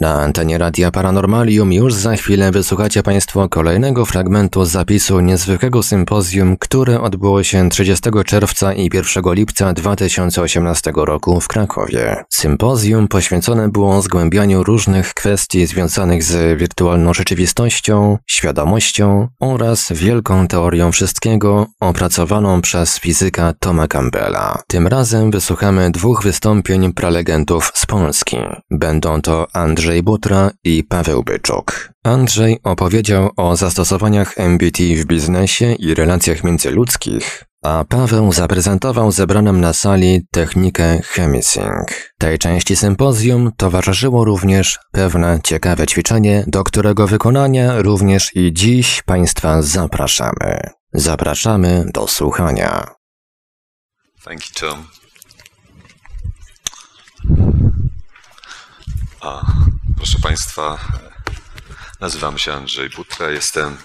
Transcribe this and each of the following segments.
Na antenie Radia Paranormalium już za chwilę wysłuchacie Państwo kolejnego fragmentu zapisu niezwykłego sympozjum, które odbyło się 30 czerwca i 1 lipca 2018 roku w Krakowie. Sympozjum poświęcone było zgłębianiu różnych kwestii związanych z wirtualną rzeczywistością, świadomością oraz wielką teorią wszystkiego opracowaną przez fizyka Toma Campbella. Tym razem wysłuchamy dwóch wystąpień prelegentów z Polski. Będą to Andrzej Andrzej Butra i Paweł Byczuk. Andrzej opowiedział o zastosowaniach MBT w biznesie i relacjach międzyludzkich, a Paweł zaprezentował zebranym na sali technikę chemising. Tej części sympozjum towarzyszyło również pewne ciekawe ćwiczenie, do którego wykonania również i dziś Państwa zapraszamy. Zapraszamy do słuchania. Thank you, Tom. A, proszę Państwa, nazywam się Andrzej Butra, jestem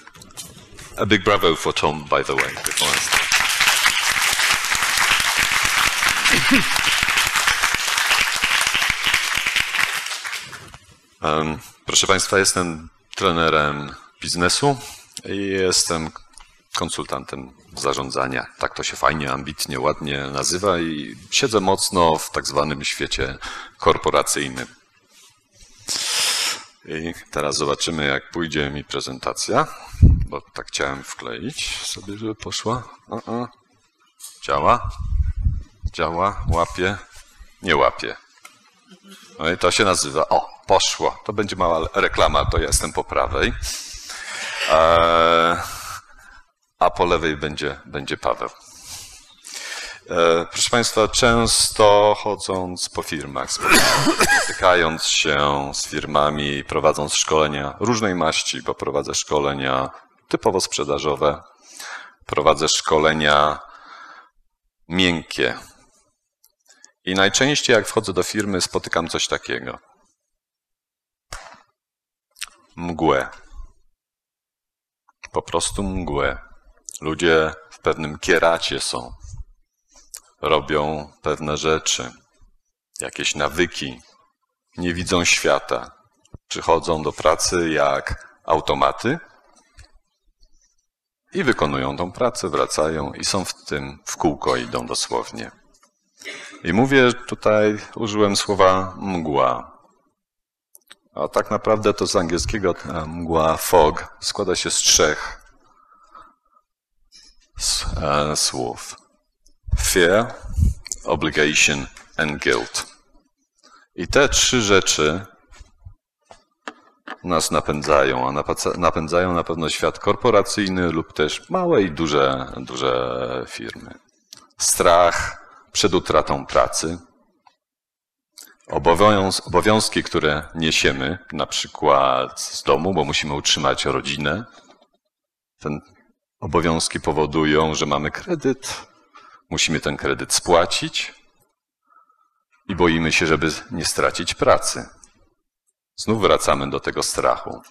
a big bravo for Tom, by the way, proszę Państwa, jestem trenerem biznesu i jestem konsultantem zarządzania. Tak to się fajnie, ambitnie, ładnie nazywa i siedzę mocno w tak zwanym świecie korporacyjnym. I teraz zobaczymy, jak pójdzie mi prezentacja, bo tak chciałem wkleić sobie, żeby poszła. Działa? Działa? Łapie? Nie łapie. No i to się nazywa. O, poszło. To będzie mała reklama, to ja jestem po prawej. Eee, a po lewej będzie, będzie Paweł. E, proszę Państwa, często chodząc po firmach, spotykając się z firmami, prowadząc szkolenia różnej maści, bo prowadzę szkolenia typowo sprzedażowe, prowadzę szkolenia miękkie. I najczęściej jak wchodzę do firmy, spotykam coś takiego. Mgłę. Po prostu mgłę. Ludzie w pewnym kieracie są robią pewne rzeczy, jakieś nawyki, nie widzą świata, przychodzą do pracy jak automaty i wykonują tą pracę, wracają i są w tym w kółko, idą dosłownie. I mówię tutaj, użyłem słowa mgła. A tak naprawdę to z angielskiego mgła fog składa się z trzech e, słów fear, obligation and guilt. I te trzy rzeczy nas napędzają, a napędzają na pewno świat korporacyjny lub też małe i duże, duże firmy. Strach przed utratą pracy, obowiązki, które niesiemy, na przykład z domu, bo musimy utrzymać rodzinę. Ten obowiązki powodują, że mamy kredyt, Musimy ten kredyt spłacić i boimy się, żeby nie stracić pracy. Znów wracamy do tego strachu.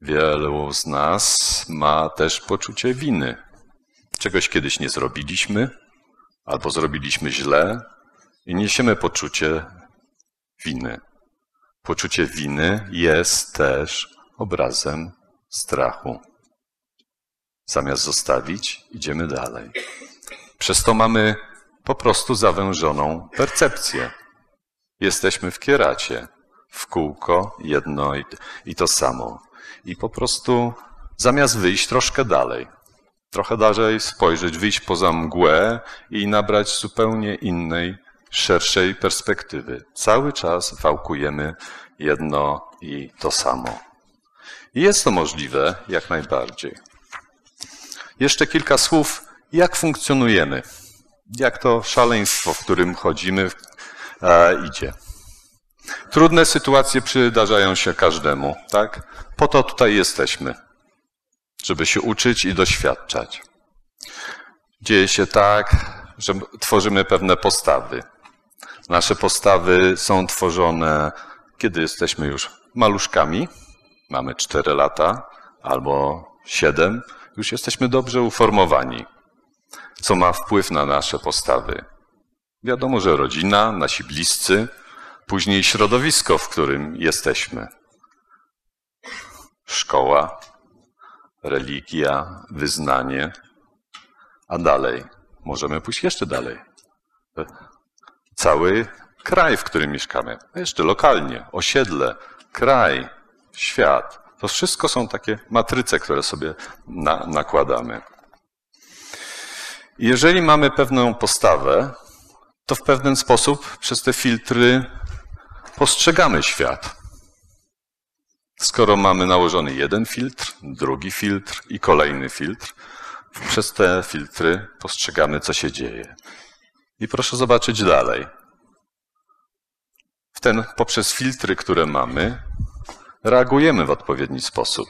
Wielu z nas ma też poczucie winy. Czegoś kiedyś nie zrobiliśmy, albo zrobiliśmy źle i niesiemy poczucie winy. Poczucie winy jest też obrazem strachu. Zamiast zostawić, idziemy dalej. Przez to mamy po prostu zawężoną percepcję. Jesteśmy w kieracie, w kółko, jedno i to samo. I po prostu zamiast wyjść troszkę dalej, trochę dalej spojrzeć, wyjść poza mgłę i nabrać zupełnie innej, szerszej perspektywy. Cały czas wałkujemy jedno i to samo. I jest to możliwe jak najbardziej. Jeszcze kilka słów jak funkcjonujemy, jak to szaleństwo, w którym chodzimy, idzie. Trudne sytuacje przydarzają się każdemu, tak? Po to tutaj jesteśmy, żeby się uczyć i doświadczać. Dzieje się tak, że tworzymy pewne postawy. Nasze postawy są tworzone, kiedy jesteśmy już maluszkami, mamy 4 lata albo 7, już jesteśmy dobrze uformowani co ma wpływ na nasze postawy. Wiadomo, że rodzina, nasi bliscy Później środowisko, w którym jesteśmy. Szkoła, religia, wyznanie, a dalej możemy pójść jeszcze dalej. Cały kraj, w którym mieszkamy, jeszcze lokalnie, osiedle, kraj, świat. To wszystko są takie matryce, które sobie na, nakładamy. Jeżeli mamy pewną postawę, to w pewien sposób przez te filtry postrzegamy świat. Skoro mamy nałożony jeden filtr, drugi filtr i kolejny filtr, przez te filtry postrzegamy, co się dzieje. I proszę zobaczyć dalej. W ten, poprzez filtry, które mamy, reagujemy w odpowiedni sposób.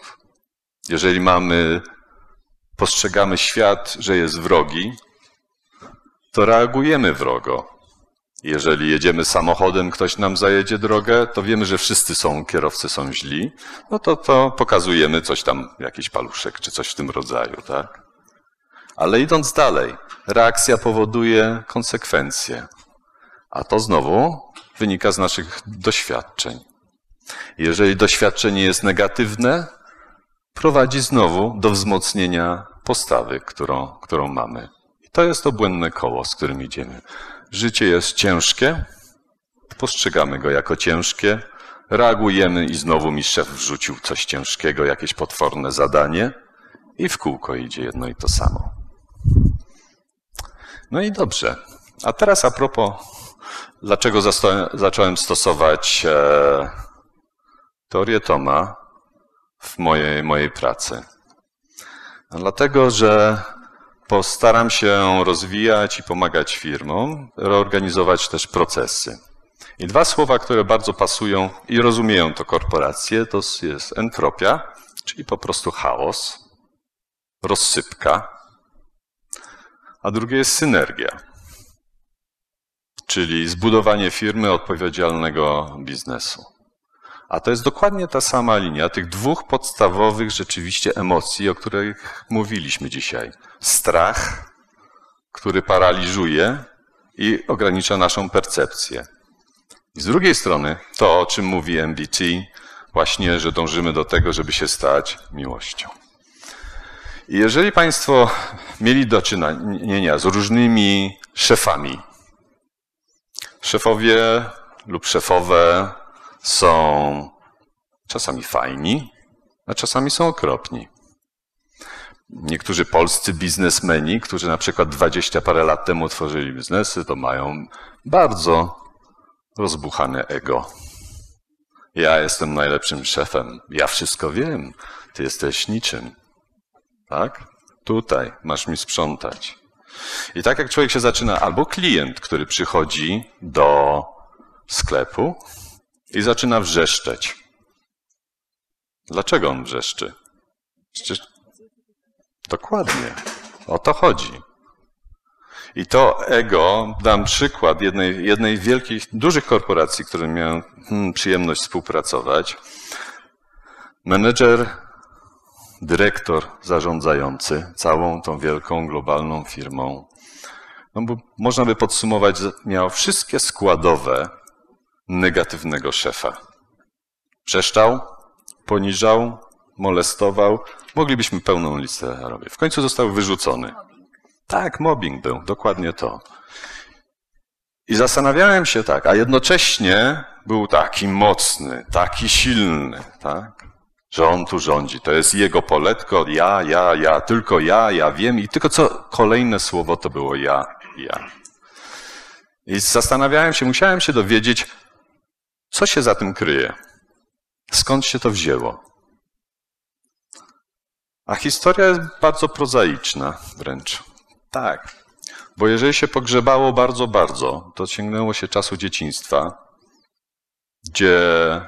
Jeżeli mamy, postrzegamy świat, że jest wrogi, to reagujemy wrogo. Jeżeli jedziemy samochodem, ktoś nam zajedzie drogę, to wiemy, że wszyscy są, kierowcy są źli, no to, to pokazujemy coś tam, jakiś paluszek czy coś w tym rodzaju, tak? Ale idąc dalej, reakcja powoduje konsekwencje. A to znowu wynika z naszych doświadczeń. Jeżeli doświadczenie jest negatywne, prowadzi znowu do wzmocnienia postawy, którą, którą mamy. I to jest to błędne koło, z którym idziemy. Życie jest ciężkie, postrzegamy go jako ciężkie, reagujemy i znowu mi szef wrzucił coś ciężkiego, jakieś potworne zadanie i w kółko idzie jedno i to samo. No i dobrze. A teraz a propos, dlaczego zacząłem stosować e, teorię Toma w mojej, mojej pracy. Dlatego, że postaram się rozwijać i pomagać firmom, reorganizować też procesy. I dwa słowa, które bardzo pasują i rozumieją to korporacje, to jest entropia, czyli po prostu chaos, rozsypka, a drugie jest synergia, czyli zbudowanie firmy odpowiedzialnego biznesu. A to jest dokładnie ta sama linia tych dwóch podstawowych rzeczywiście emocji, o których mówiliśmy dzisiaj. Strach, który paraliżuje i ogranicza naszą percepcję. I z drugiej strony to, o czym mówi MBT, właśnie, że dążymy do tego, żeby się stać miłością. I jeżeli Państwo mieli do czynienia z różnymi szefami, szefowie lub szefowe są czasami fajni, a czasami są okropni. Niektórzy polscy biznesmeni, którzy na przykład 20 parę lat temu tworzyli biznesy, to mają bardzo rozbuchane ego. Ja jestem najlepszym szefem, ja wszystko wiem, ty jesteś niczym. Tak? Tutaj masz mi sprzątać. I tak jak człowiek się zaczyna, albo klient, który przychodzi do sklepu i zaczyna wrzeszczeć. Dlaczego on wrzeszczy? Przecież dokładnie o to chodzi. I to ego, dam przykład jednej, jednej wielkiej, dużych korporacji, którym miałem hmm, przyjemność współpracować. Menedżer, dyrektor zarządzający całą tą wielką globalną firmą. No bo można by podsumować, miał wszystkie składowe negatywnego szefa. Przeszczał, poniżał, molestował. Moglibyśmy pełną listę robić. W końcu został wyrzucony. Tak, mobbing był, dokładnie to. I zastanawiałem się tak, a jednocześnie był taki mocny, taki silny, tak? Że on tu rządzi. To jest jego poletko, ja, ja, ja, tylko ja, ja wiem. I tylko co kolejne słowo to było ja, ja. I zastanawiałem się, musiałem się dowiedzieć, co się za tym kryje? Skąd się to wzięło? A historia jest bardzo prozaiczna wręcz. Tak. Bo jeżeli się pogrzebało bardzo, bardzo, to sięgnęło się czasu dzieciństwa, gdzie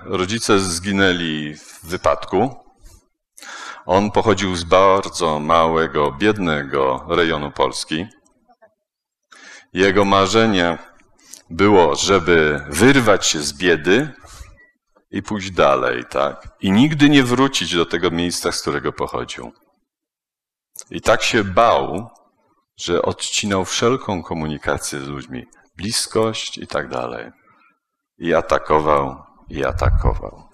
rodzice zginęli w wypadku. On pochodził z bardzo małego, biednego rejonu Polski. Jego marzenie było, żeby wyrwać się z biedy i pójść dalej, tak? I nigdy nie wrócić do tego miejsca, z którego pochodził. I tak się bał, że odcinał wszelką komunikację z ludźmi, bliskość i tak dalej. i atakował, i atakował.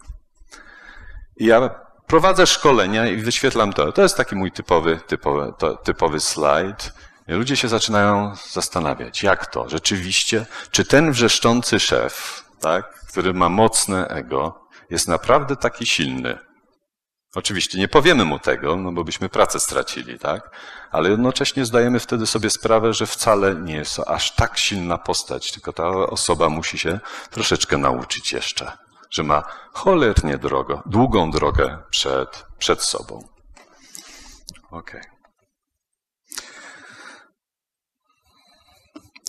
I ja prowadzę szkolenia i wyświetlam to. To jest taki mój typowy, typowy, to, typowy slajd. Ludzie się zaczynają zastanawiać, jak to rzeczywiście, czy ten wrzeszczący szef, tak, który ma mocne ego, jest naprawdę taki silny. Oczywiście nie powiemy mu tego, no bo byśmy pracę stracili, tak? Ale jednocześnie zdajemy wtedy sobie sprawę, że wcale nie jest to aż tak silna postać, tylko ta osoba musi się troszeczkę nauczyć jeszcze, że ma cholernie drogo, długą drogę przed, przed sobą. Okej. Okay.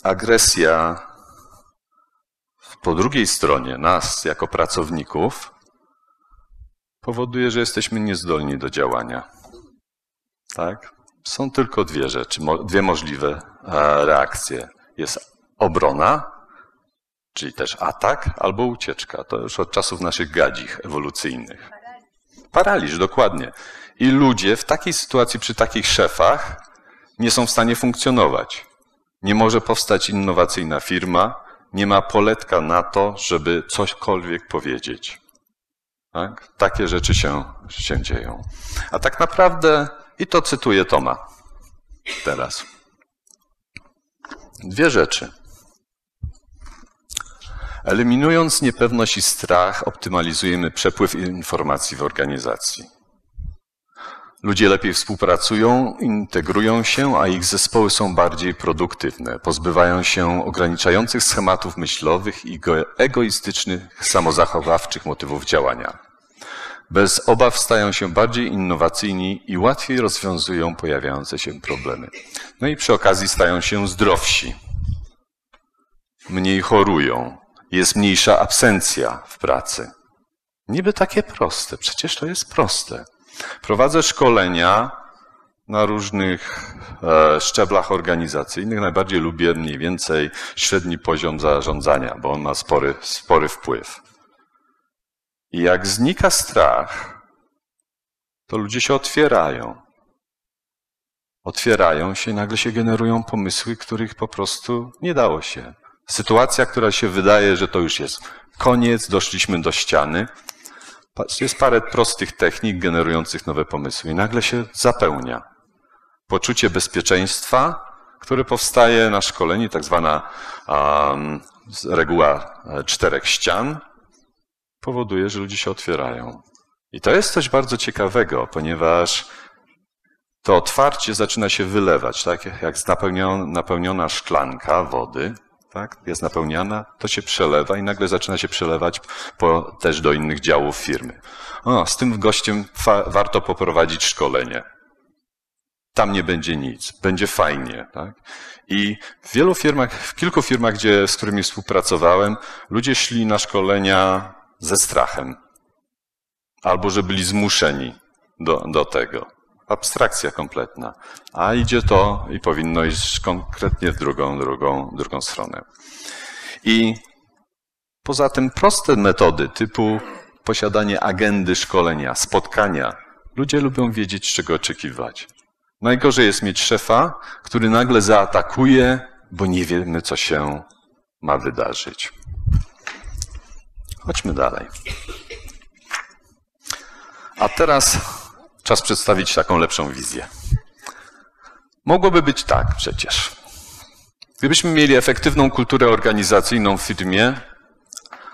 Agresja po drugiej stronie nas jako pracowników powoduje, że jesteśmy niezdolni do działania. Tak? Są tylko dwie rzeczy, dwie możliwe e, reakcje. Jest obrona, czyli też atak, albo ucieczka. To już od czasów naszych gadzich ewolucyjnych. Paraliż, dokładnie. I ludzie w takiej sytuacji, przy takich szefach, nie są w stanie funkcjonować. Nie może powstać innowacyjna firma, nie ma poletka na to, żeby cośkolwiek powiedzieć. Tak? Takie rzeczy się, się dzieją. A tak naprawdę, i to cytuję Toma teraz. Dwie rzeczy. Eliminując niepewność i strach, optymalizujemy przepływ informacji w organizacji. Ludzie lepiej współpracują, integrują się, a ich zespoły są bardziej produktywne. Pozbywają się ograniczających schematów myślowych i egoistycznych, samozachowawczych motywów działania. Bez obaw stają się bardziej innowacyjni i łatwiej rozwiązują pojawiające się problemy. No i przy okazji stają się zdrowsi. Mniej chorują. Jest mniejsza absencja w pracy. Niby takie proste, przecież to jest proste. Prowadzę szkolenia na różnych e, szczeblach organizacyjnych. Najbardziej lubię mniej więcej średni poziom zarządzania, bo on ma spory, spory wpływ. I jak znika strach, to ludzie się otwierają. Otwierają się i nagle się generują pomysły, których po prostu nie dało się. Sytuacja, która się wydaje, że to już jest koniec, doszliśmy do ściany, jest parę prostych technik generujących nowe pomysły i nagle się zapełnia. Poczucie bezpieczeństwa, które powstaje na szkoleniu, tak zwana um, reguła e, czterech ścian, powoduje, że ludzie się otwierają. I to jest coś bardzo ciekawego, ponieważ to otwarcie zaczyna się wylewać, tak jak napełniona szklanka wody, tak, jest napełniana, to się przelewa i nagle zaczyna się przelewać po, też do innych działów firmy. O, z tym gościem warto poprowadzić szkolenie. Tam nie będzie nic, będzie fajnie. Tak? I w wielu firmach, w kilku firmach, gdzie, z którymi współpracowałem, ludzie szli na szkolenia ze strachem. Albo że byli zmuszeni do, do tego abstrakcja kompletna. A idzie to i powinno iść konkretnie w drugą, drugą, drugą stronę. I poza tym proste metody typu posiadanie agendy szkolenia, spotkania. Ludzie lubią wiedzieć, czego oczekiwać. Najgorzej jest mieć szefa, który nagle zaatakuje, bo nie wiemy, co się ma wydarzyć. Chodźmy dalej. A teraz Czas przedstawić taką lepszą wizję. Mogłoby być tak przecież. Gdybyśmy mieli efektywną kulturę organizacyjną w firmie,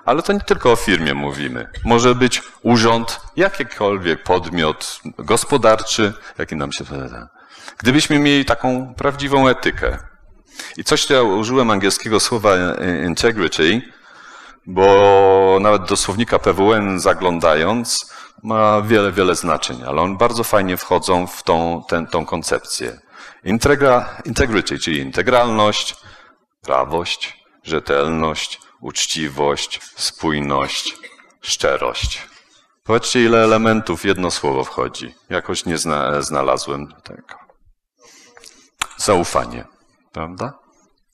ale to nie tylko o firmie mówimy. Może być urząd, jakikolwiek podmiot gospodarczy, jaki nam się podoba. Gdybyśmy mieli taką prawdziwą etykę. I coś, ja użyłem angielskiego słowa integrity, bo nawet do słownika PWN zaglądając, ma wiele, wiele znaczeń, ale one bardzo fajnie wchodzą w tą, ten, tą koncepcję. Integra, integrity, czyli integralność, prawość, rzetelność, uczciwość, spójność, szczerość. Powiedzcie, ile elementów jedno słowo wchodzi. Jakoś nie zna, znalazłem tego. Zaufanie, prawda?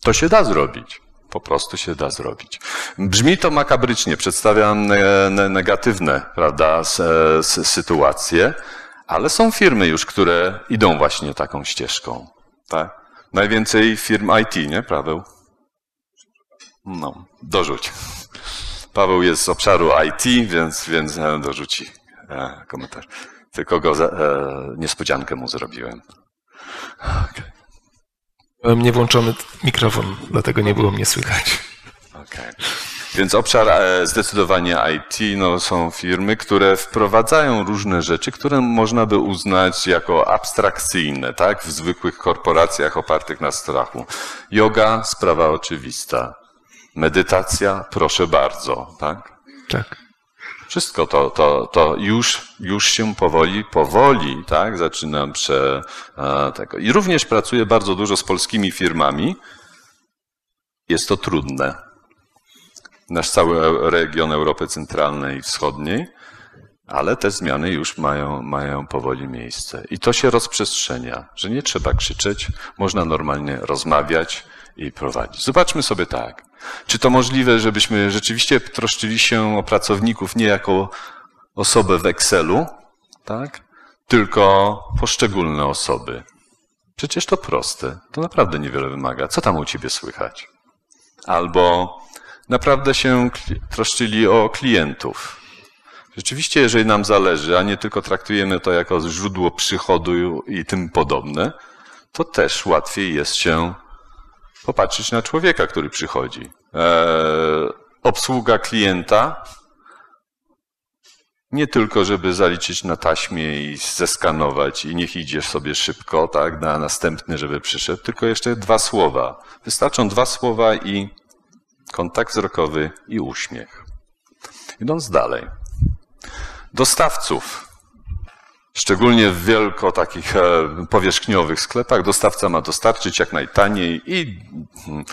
To się da zrobić. Po prostu się da zrobić. Brzmi to makabrycznie, przedstawia negatywne prawda, sytuacje, ale są firmy już, które idą właśnie taką ścieżką. Tak? Najwięcej firm IT, nie, Paweł? No, dorzuć. Paweł jest z obszaru IT, więc, więc e, dorzuci e, komentarz. Tylko go e, niespodziankę mu zrobiłem. Okay. Miałem niewłączony mikrofon, dlatego nie było mnie słychać. Okay. Więc obszar e, zdecydowanie IT no, są firmy, które wprowadzają różne rzeczy, które można by uznać jako abstrakcyjne, tak? W zwykłych korporacjach opartych na strachu. Yoga, sprawa oczywista. Medytacja, proszę bardzo, tak? Tak. Wszystko to, to, to już, już się powoli, powoli, tak, zaczynam prze, tego. I również pracuję bardzo dużo z polskimi firmami. Jest to trudne nasz cały region Europy Centralnej i Wschodniej, ale te zmiany już mają, mają powoli miejsce. I to się rozprzestrzenia, że nie trzeba krzyczeć, można normalnie rozmawiać i prowadzić. Zobaczmy sobie tak. Czy to możliwe, żebyśmy rzeczywiście troszczyli się o pracowników nie jako osobę w Excelu, tak? tylko poszczególne osoby. Przecież to proste. To naprawdę niewiele wymaga. Co tam u ciebie słychać? Albo naprawdę się troszczyli o klientów. Rzeczywiście, jeżeli nam zależy, a nie tylko traktujemy to jako źródło przychodu i tym podobne, to też łatwiej jest się popatrzeć na człowieka, który przychodzi. Eee, obsługa klienta nie tylko, żeby zaliczyć na taśmie i zeskanować i niech idziesz sobie szybko, tak, na następny, żeby przyszedł, tylko jeszcze dwa słowa. Wystarczą dwa słowa i kontakt wzrokowy i uśmiech. Idąc dalej. Dostawców. Szczególnie w wielko takich e, powierzchniowych sklepach dostawca ma dostarczyć jak najtaniej i hmm,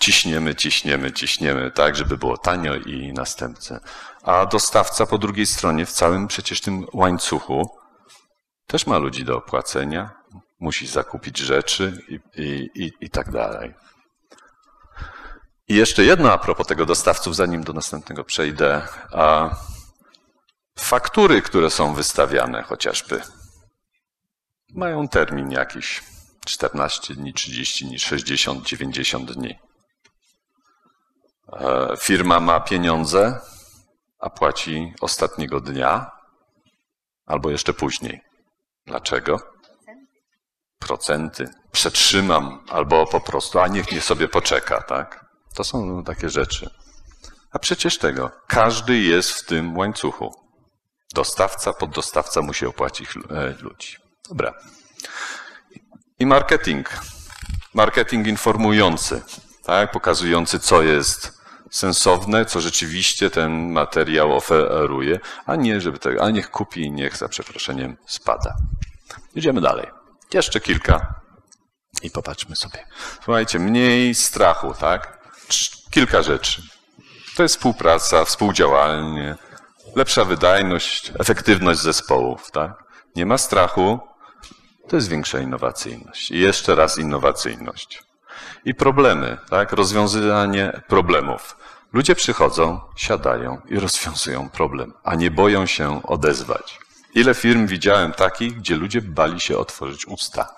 ciśniemy, ciśniemy, ciśniemy, tak, żeby było tanio i następcę. A dostawca po drugiej stronie w całym przecież tym łańcuchu też ma ludzi do opłacenia, musi zakupić rzeczy i, i, i, i tak dalej. I jeszcze jedno a propos tego dostawców, zanim do następnego przejdę. A faktury, które są wystawiane chociażby, mają termin jakiś 14 dni, 30 dni, 60, 90 dni. E, firma ma pieniądze, a płaci ostatniego dnia albo jeszcze później. Dlaczego? Procenty. Przetrzymam albo po prostu, a niech nie sobie poczeka, tak? To są takie rzeczy. A przecież tego, każdy jest w tym łańcuchu. Dostawca, poddostawca musi opłacić e, ludzi. Dobra. I marketing. Marketing informujący, tak? pokazujący, co jest sensowne, co rzeczywiście ten materiał oferuje, a nie, żeby tego, a niech kupi i niech za przeproszeniem spada. Idziemy dalej. Jeszcze kilka i popatrzmy sobie. Słuchajcie, mniej strachu, tak? kilka rzeczy. To jest współpraca, współdziałanie, lepsza wydajność, efektywność zespołów. Tak? Nie ma strachu, to jest większa innowacyjność. I jeszcze raz innowacyjność. I problemy, tak? rozwiązywanie problemów. Ludzie przychodzą, siadają i rozwiązują problem, a nie boją się odezwać. Ile firm widziałem takich, gdzie ludzie bali się otworzyć usta,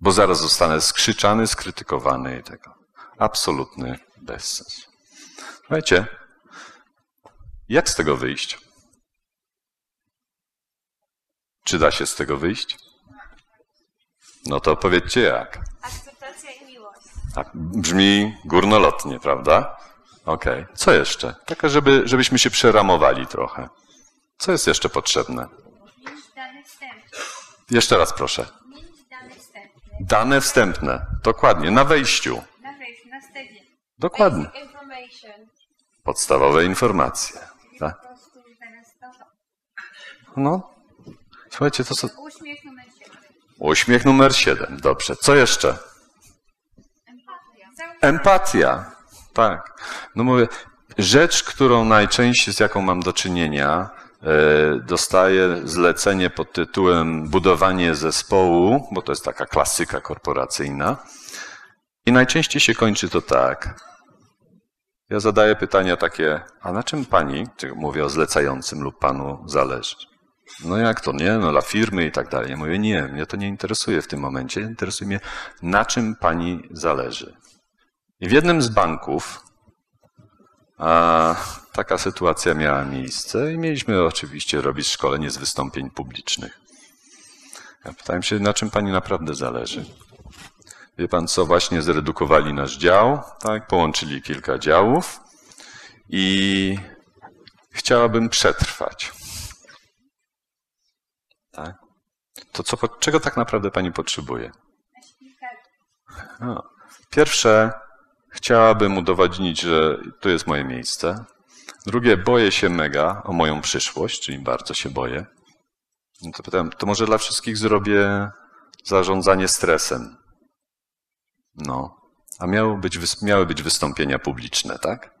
bo zaraz zostanę skrzyczany, skrytykowany i tego. Absolutny bezsens. Słuchajcie, jak z tego wyjść? Czy da się z tego wyjść? No to powiedzcie jak. Akceptacja i miłość. Tak, brzmi górnolotnie, prawda? Okej. Okay. Co jeszcze? Taka, żeby, żebyśmy się przeramowali trochę. Co jest jeszcze potrzebne? dane wstępne. Jeszcze raz proszę. dane wstępne. Dane wstępne, dokładnie, na wejściu. Dokładnie. Podstawowe informacje. Tak? No. Słuchajcie, to co? Uśmiech numer 7. Uśmiech numer 7. Dobrze. Co jeszcze? Empatia. Empatia. Tak. No mówię, rzecz, którą najczęściej, z jaką mam do czynienia, e, dostaję zlecenie pod tytułem budowanie zespołu, bo to jest taka klasyka korporacyjna. I najczęściej się kończy to tak. Ja zadaję pytania takie, a na czym pani, mówię o zlecającym lub panu, zależy? No jak to, nie? No dla firmy i tak dalej. Ja mówię, nie, mnie to nie interesuje w tym momencie. Interesuje mnie, na czym pani zależy. I w jednym z banków, a, taka sytuacja miała miejsce i mieliśmy oczywiście robić szkolenie z wystąpień publicznych. Ja pytałem się, na czym pani naprawdę zależy. Wie pan co, właśnie zredukowali nasz dział, tak, połączyli kilka działów i chciałabym przetrwać. Tak? To co, czego tak naprawdę pani potrzebuje? No. Pierwsze, chciałabym udowodnić, że to jest moje miejsce. Drugie, boję się mega o moją przyszłość, czyli bardzo się boję. No to pytałem, to może dla wszystkich zrobię zarządzanie stresem. No. A miały być, miały być wystąpienia publiczne, tak?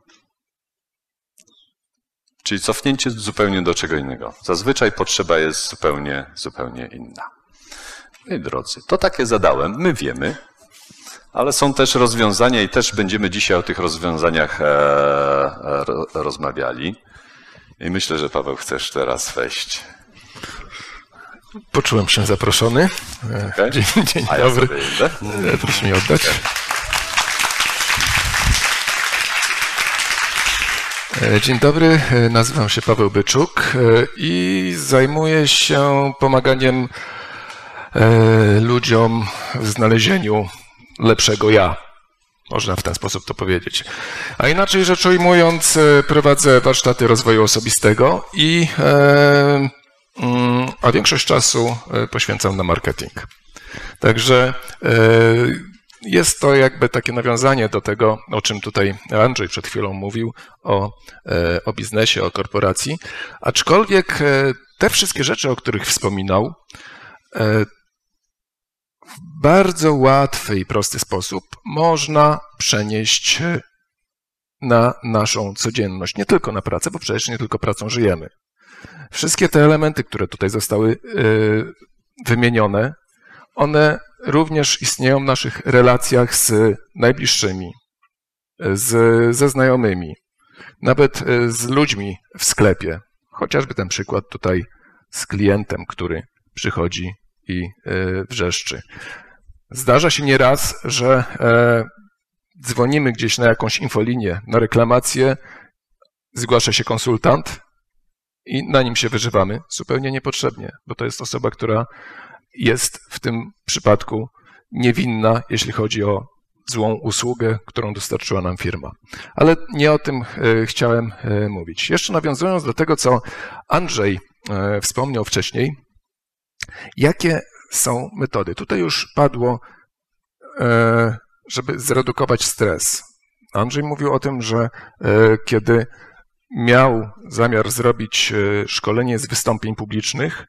Czyli cofnięcie zupełnie do czego innego. Zazwyczaj potrzeba jest zupełnie, zupełnie inna. Moi drodzy, to takie zadałem, my wiemy, ale są też rozwiązania i też będziemy dzisiaj o tych rozwiązaniach e, e, ro- rozmawiali. I myślę, że Paweł chcesz teraz wejść. Poczułem się zaproszony. Okej. Dzień, dzień A ja dobry. sobie idę. E, Proszę mi oddać. E, Dzień dobry, e, nazywam się Paweł Byczuk i zajmuję się pomaganiem ludziom w znalezieniu lepszego ja. Można w ten sposób to powiedzieć. A inaczej rzecz ujmując, prowadzę warsztaty rozwoju osobistego i a większość czasu e, poświęcam na marketing. Także e, jest to jakby takie nawiązanie do tego, o czym tutaj Andrzej przed chwilą mówił, o, e, o biznesie, o korporacji. Aczkolwiek te wszystkie rzeczy, o których wspominał, w bardzo łatwy i prosty sposób można przenieść na naszą codzienność, nie tylko na pracę, bo przecież nie tylko pracą żyjemy. Wszystkie te elementy, które tutaj zostały e, wymienione, one również istnieją w naszych relacjach z najbliższymi, z, ze znajomymi, nawet e, z ludźmi w sklepie. Chociażby ten przykład tutaj z klientem, który przychodzi i e, wrzeszczy. Zdarza się nieraz, że e, dzwonimy gdzieś na jakąś infolinię, na reklamację, zgłasza się konsultant i na nim się wyżywamy zupełnie niepotrzebnie, bo to jest osoba, która jest w tym przypadku niewinna, jeśli chodzi o złą usługę, którą dostarczyła nam firma. Ale nie o tym e, chciałem e, mówić. Jeszcze nawiązując do tego, co Andrzej e, wspomniał wcześniej, jakie są metody? Tutaj już padło, żeby zredukować stres. Andrzej mówił o tym, że kiedy miał zamiar zrobić e, szkolenie z wystąpień publicznych,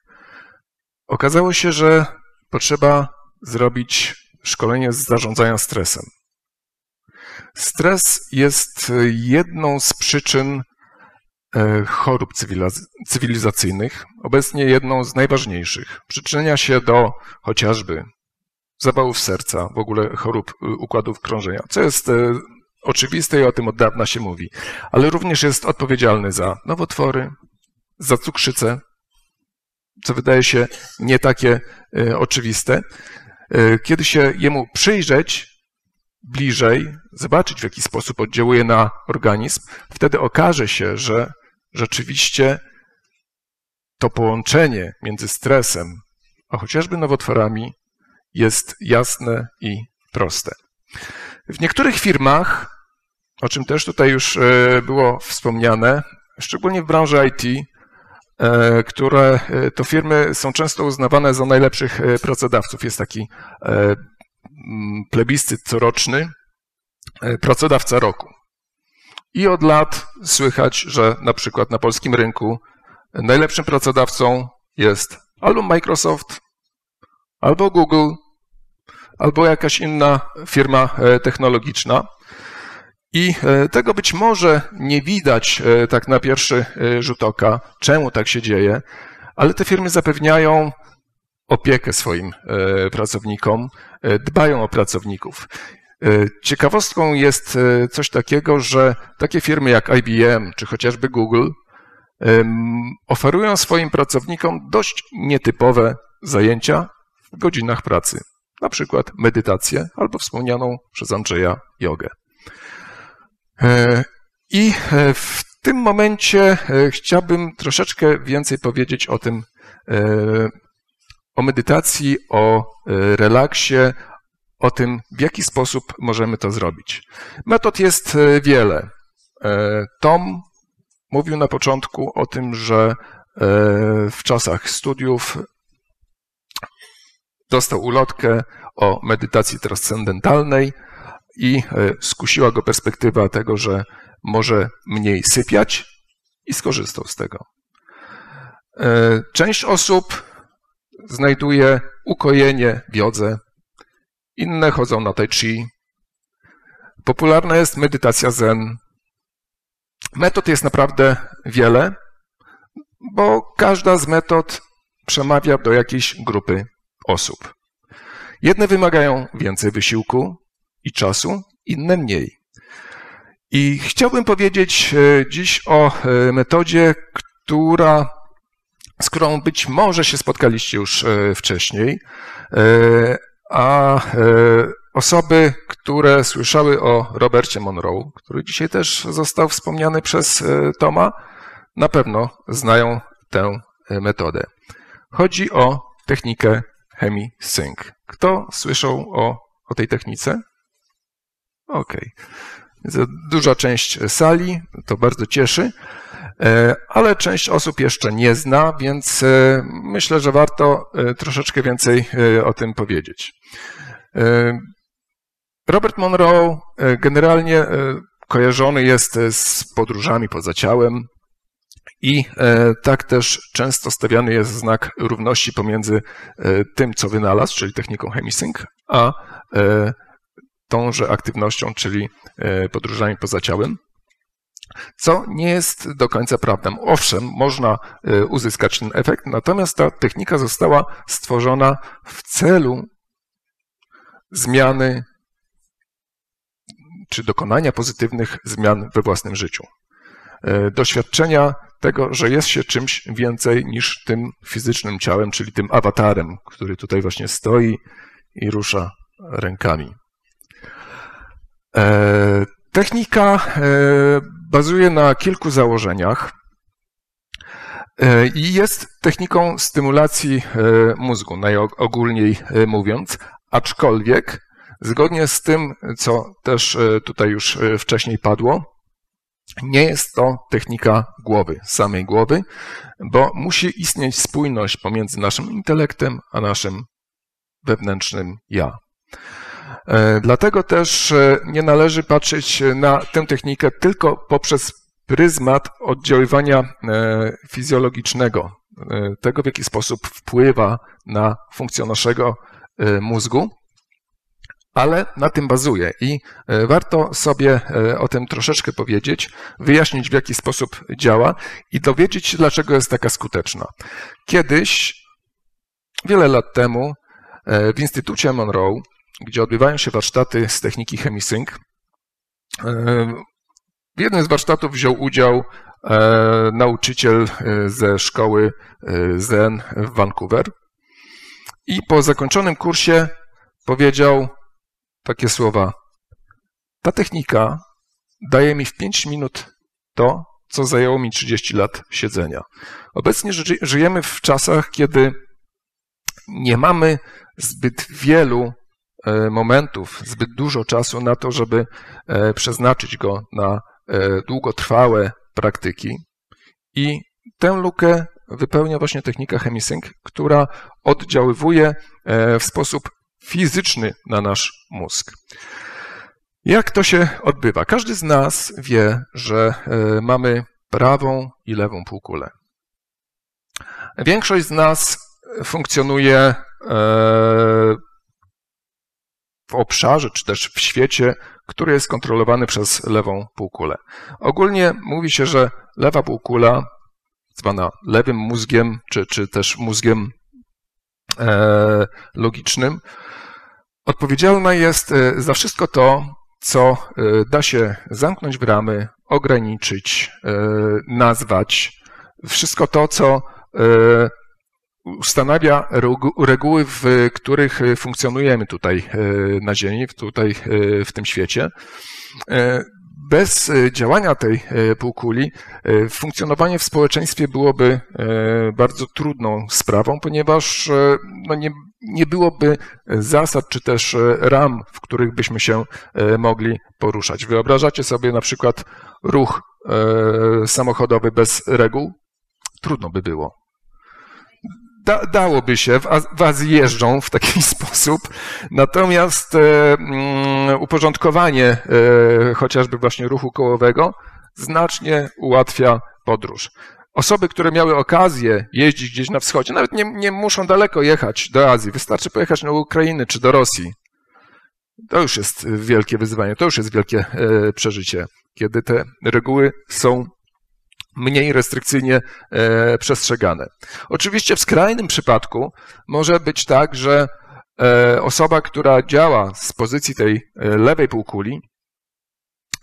Okazało się, że potrzeba zrobić szkolenie z zarządzania stresem. Stres jest jedną z przyczyn e, chorób cywiliz- cywilizacyjnych, obecnie jedną z najważniejszych. Przyczynia się do chociażby zawałów serca, w ogóle chorób układów krążenia, co jest e, oczywiste i o tym od dawna się mówi, ale również jest odpowiedzialny za nowotwory, za cukrzycę, co wydaje się nie takie e, oczywiste. E, Kiedy się jemu przyjrzeć bliżej, zobaczyć w jaki sposób oddziałuje na organizm, wtedy okaże się, że rzeczywiście to połączenie między stresem a chociażby nowotworami jest jasne i proste. W niektórych firmach, o czym też tutaj już e, było wspomniane, szczególnie w branży IT, e, które e, to firmy są często uznawane za najlepszych pracodawców. Jest taki plebiscyt coroczny, pracodawca roku. I od lat słychać, że na przykład na polskim rynku najlepszym pracodawcą jest albo Microsoft, albo Google, albo jakaś inna firma e, technologiczna. I e, tego być może nie widać e, tak na pierwszy rzut oka, czemu tak się dzieje, ale te firmy zapewniają opiekę swoim pracownikom, dbają o pracowników. Ciekawostką jest coś takiego, że takie firmy jak IBM czy chociażby Google oferują swoim pracownikom dość nietypowe zajęcia w godzinach pracy, na przykład medytację albo wspomnianą przez Andrzeja jogę. E, I e, w tym momencie e, chciałbym troszeczkę więcej powiedzieć o tym, o medytacji, o relaksie, o tym, w jaki sposób możemy to zrobić. Metod jest wiele. Tom mówił na początku o tym, że w czasach studiów dostał ulotkę o medytacji transcendentalnej i skusiła go perspektywa tego, że może mniej sypiać i skorzystał z tego. E, część osób znajduje ukojenie w jodze, inne chodzą na tai chi. Popularna jest medytacja zen. Metod jest naprawdę wiele, bo każda z metod przemawia do jakiejś grupy osób. Jedne wymagają więcej wysiłku i czasu, inne mniej. I chciałbym powiedzieć e, dziś o e, metodzie, która, z którą być może się spotkaliście już e, wcześniej, a osoby, które słyszały o Robercie Monroe, który dzisiaj też został wspomniany przez Toma, na pewno znają tę metodę. Chodzi o technikę chemii sync. Kto słyszał o, o tej technice? Okej. Okay. Duża część sali, to bardzo cieszy, e, ale część osób jeszcze nie zna, więc e, myślę, że warto e, troszeczkę więcej o tym powiedzieć. Robert Monroe generalnie kojarzony jest z podróżami poza ciałem i tak też często stawiany jest znak równości pomiędzy tym, co wynalazł, czyli techniką chemisync, a tąże aktywnością, czyli e, podróżami poza ciałem, co nie jest do końca prawdą. Owszem, można e, uzyskać ten efekt, natomiast ta technika została stworzona w celu zmiany czy dokonania pozytywnych zmian we własnym życiu. E, doświadczenia tego, że jest się czymś więcej niż tym fizycznym ciałem, czyli tym awatarem, który tutaj właśnie stoi i rusza rękami. E, technika e, bazuje na kilku założeniach e, i jest techniką stymulacji mózgu, najogólniej mówiąc, aczkolwiek zgodnie z tym, co też tutaj już wcześniej padło, nie jest to technika głowy, samej głowy, bo musi istnieć spójność pomiędzy naszym intelektem a naszym wewnętrznym ja. E, dlatego też e, nie należy patrzeć na tę technikę tylko poprzez pryzmat oddziaływania e, fizjologicznego, tego w jaki sposób wpływa na funkcję naszego mózgu, ale na tym bazuje i warto sobie o tym troszeczkę powiedzieć, wyjaśnić w jaki sposób działa i dowiedzieć się, dlaczego jest taka skuteczna. Kiedyś, wiele lat temu, w Instytucie Monroe gdzie odbywają się warsztaty z techniki chemisync. E, w jednym z warsztatów wziął udział e, nauczyciel e, ze szkoły Zen w Vancouver i po zakończonym kursie powiedział takie słowa: Ta technika daje mi w 5 minut to, co zajęło mi 30 lat siedzenia. Obecnie żyjemy w czasach, kiedy nie mamy zbyt wielu E, momentów, zbyt dużo czasu na to, żeby e, przeznaczyć go na e, długotrwałe praktyki. I tę lukę wypełnia właśnie technika chemisync, która oddziaływuje w sposób fizyczny na nasz mózg. Jak to się odbywa? Każdy z nas wie, że mamy prawą i lewą półkulę. Większość z nas funkcjonuje w obszarze, czy też w świecie, który jest kontrolowany przez lewą półkulę. Ogólnie mówi się, że lewa półkula, zwana lewym mózgiem, czy, czy też mózgiem e, logicznym, odpowiedzialna jest e, za wszystko to, co e, da się zamknąć w ramy, ograniczyć, e, nazwać, wszystko to, co ustanawia reguły, w których funkcjonujemy tutaj na Ziemi, tutaj w tym świecie. Bez działania tej półkuli funkcjonowanie w społeczeństwie byłoby bardzo trudną sprawą, ponieważ no nie, nie byłoby zasad czy też ram, w których byśmy się mogli poruszać. Wyobrażacie sobie na przykład ruch samochodowy bez reguł? Trudno by było da, dałoby się, w Azji jeżdżą w taki sposób, natomiast e, mm, uporządkowanie e, chociażby właśnie ruchu kołowego znacznie ułatwia podróż. Osoby, które miały okazję jeździć gdzieś na wschodzie, nawet nie, nie muszą daleko jechać do Azji, wystarczy pojechać na Ukrainę czy do Rosji. To już jest wielkie wyzwanie, to już jest wielkie e, przeżycie, kiedy te reguły są mniej restrykcyjnie e, przestrzegane. Oczywiście w skrajnym przypadku może być tak, że e, osoba, która działa z pozycji tej lewej półkuli,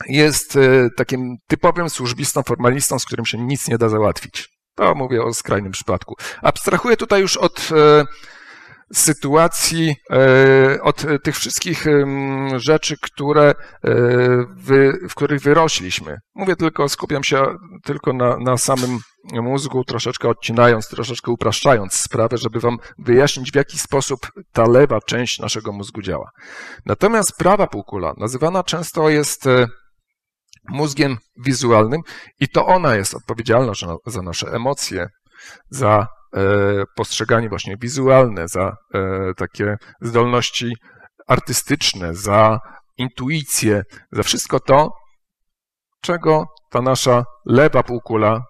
jest takim typowym służbistą, formalistą, z którym się nic nie da załatwić. To mówię o skrajnym przypadku. Abstrahuję tutaj już od sytuacji, e, od tych wszystkich rzeczy, które, e, w których wyrośliśmy. Mówię tylko, skupiam się tylko na, na samym mózgu, troszeczkę odcinając, troszeczkę upraszczając sprawę, żeby wam wyjaśnić, w jaki sposób ta lewa część naszego mózgu działa. Natomiast prawa półkula nazywana często jest e, mózgiem wizualnym i to ona jest odpowiedzialna za nasze emocje, za E, postrzeganie właśnie wizualne, za e, takie zdolności artystyczne, za intuicję, za wszystko to, czego ta nasza lewa półkula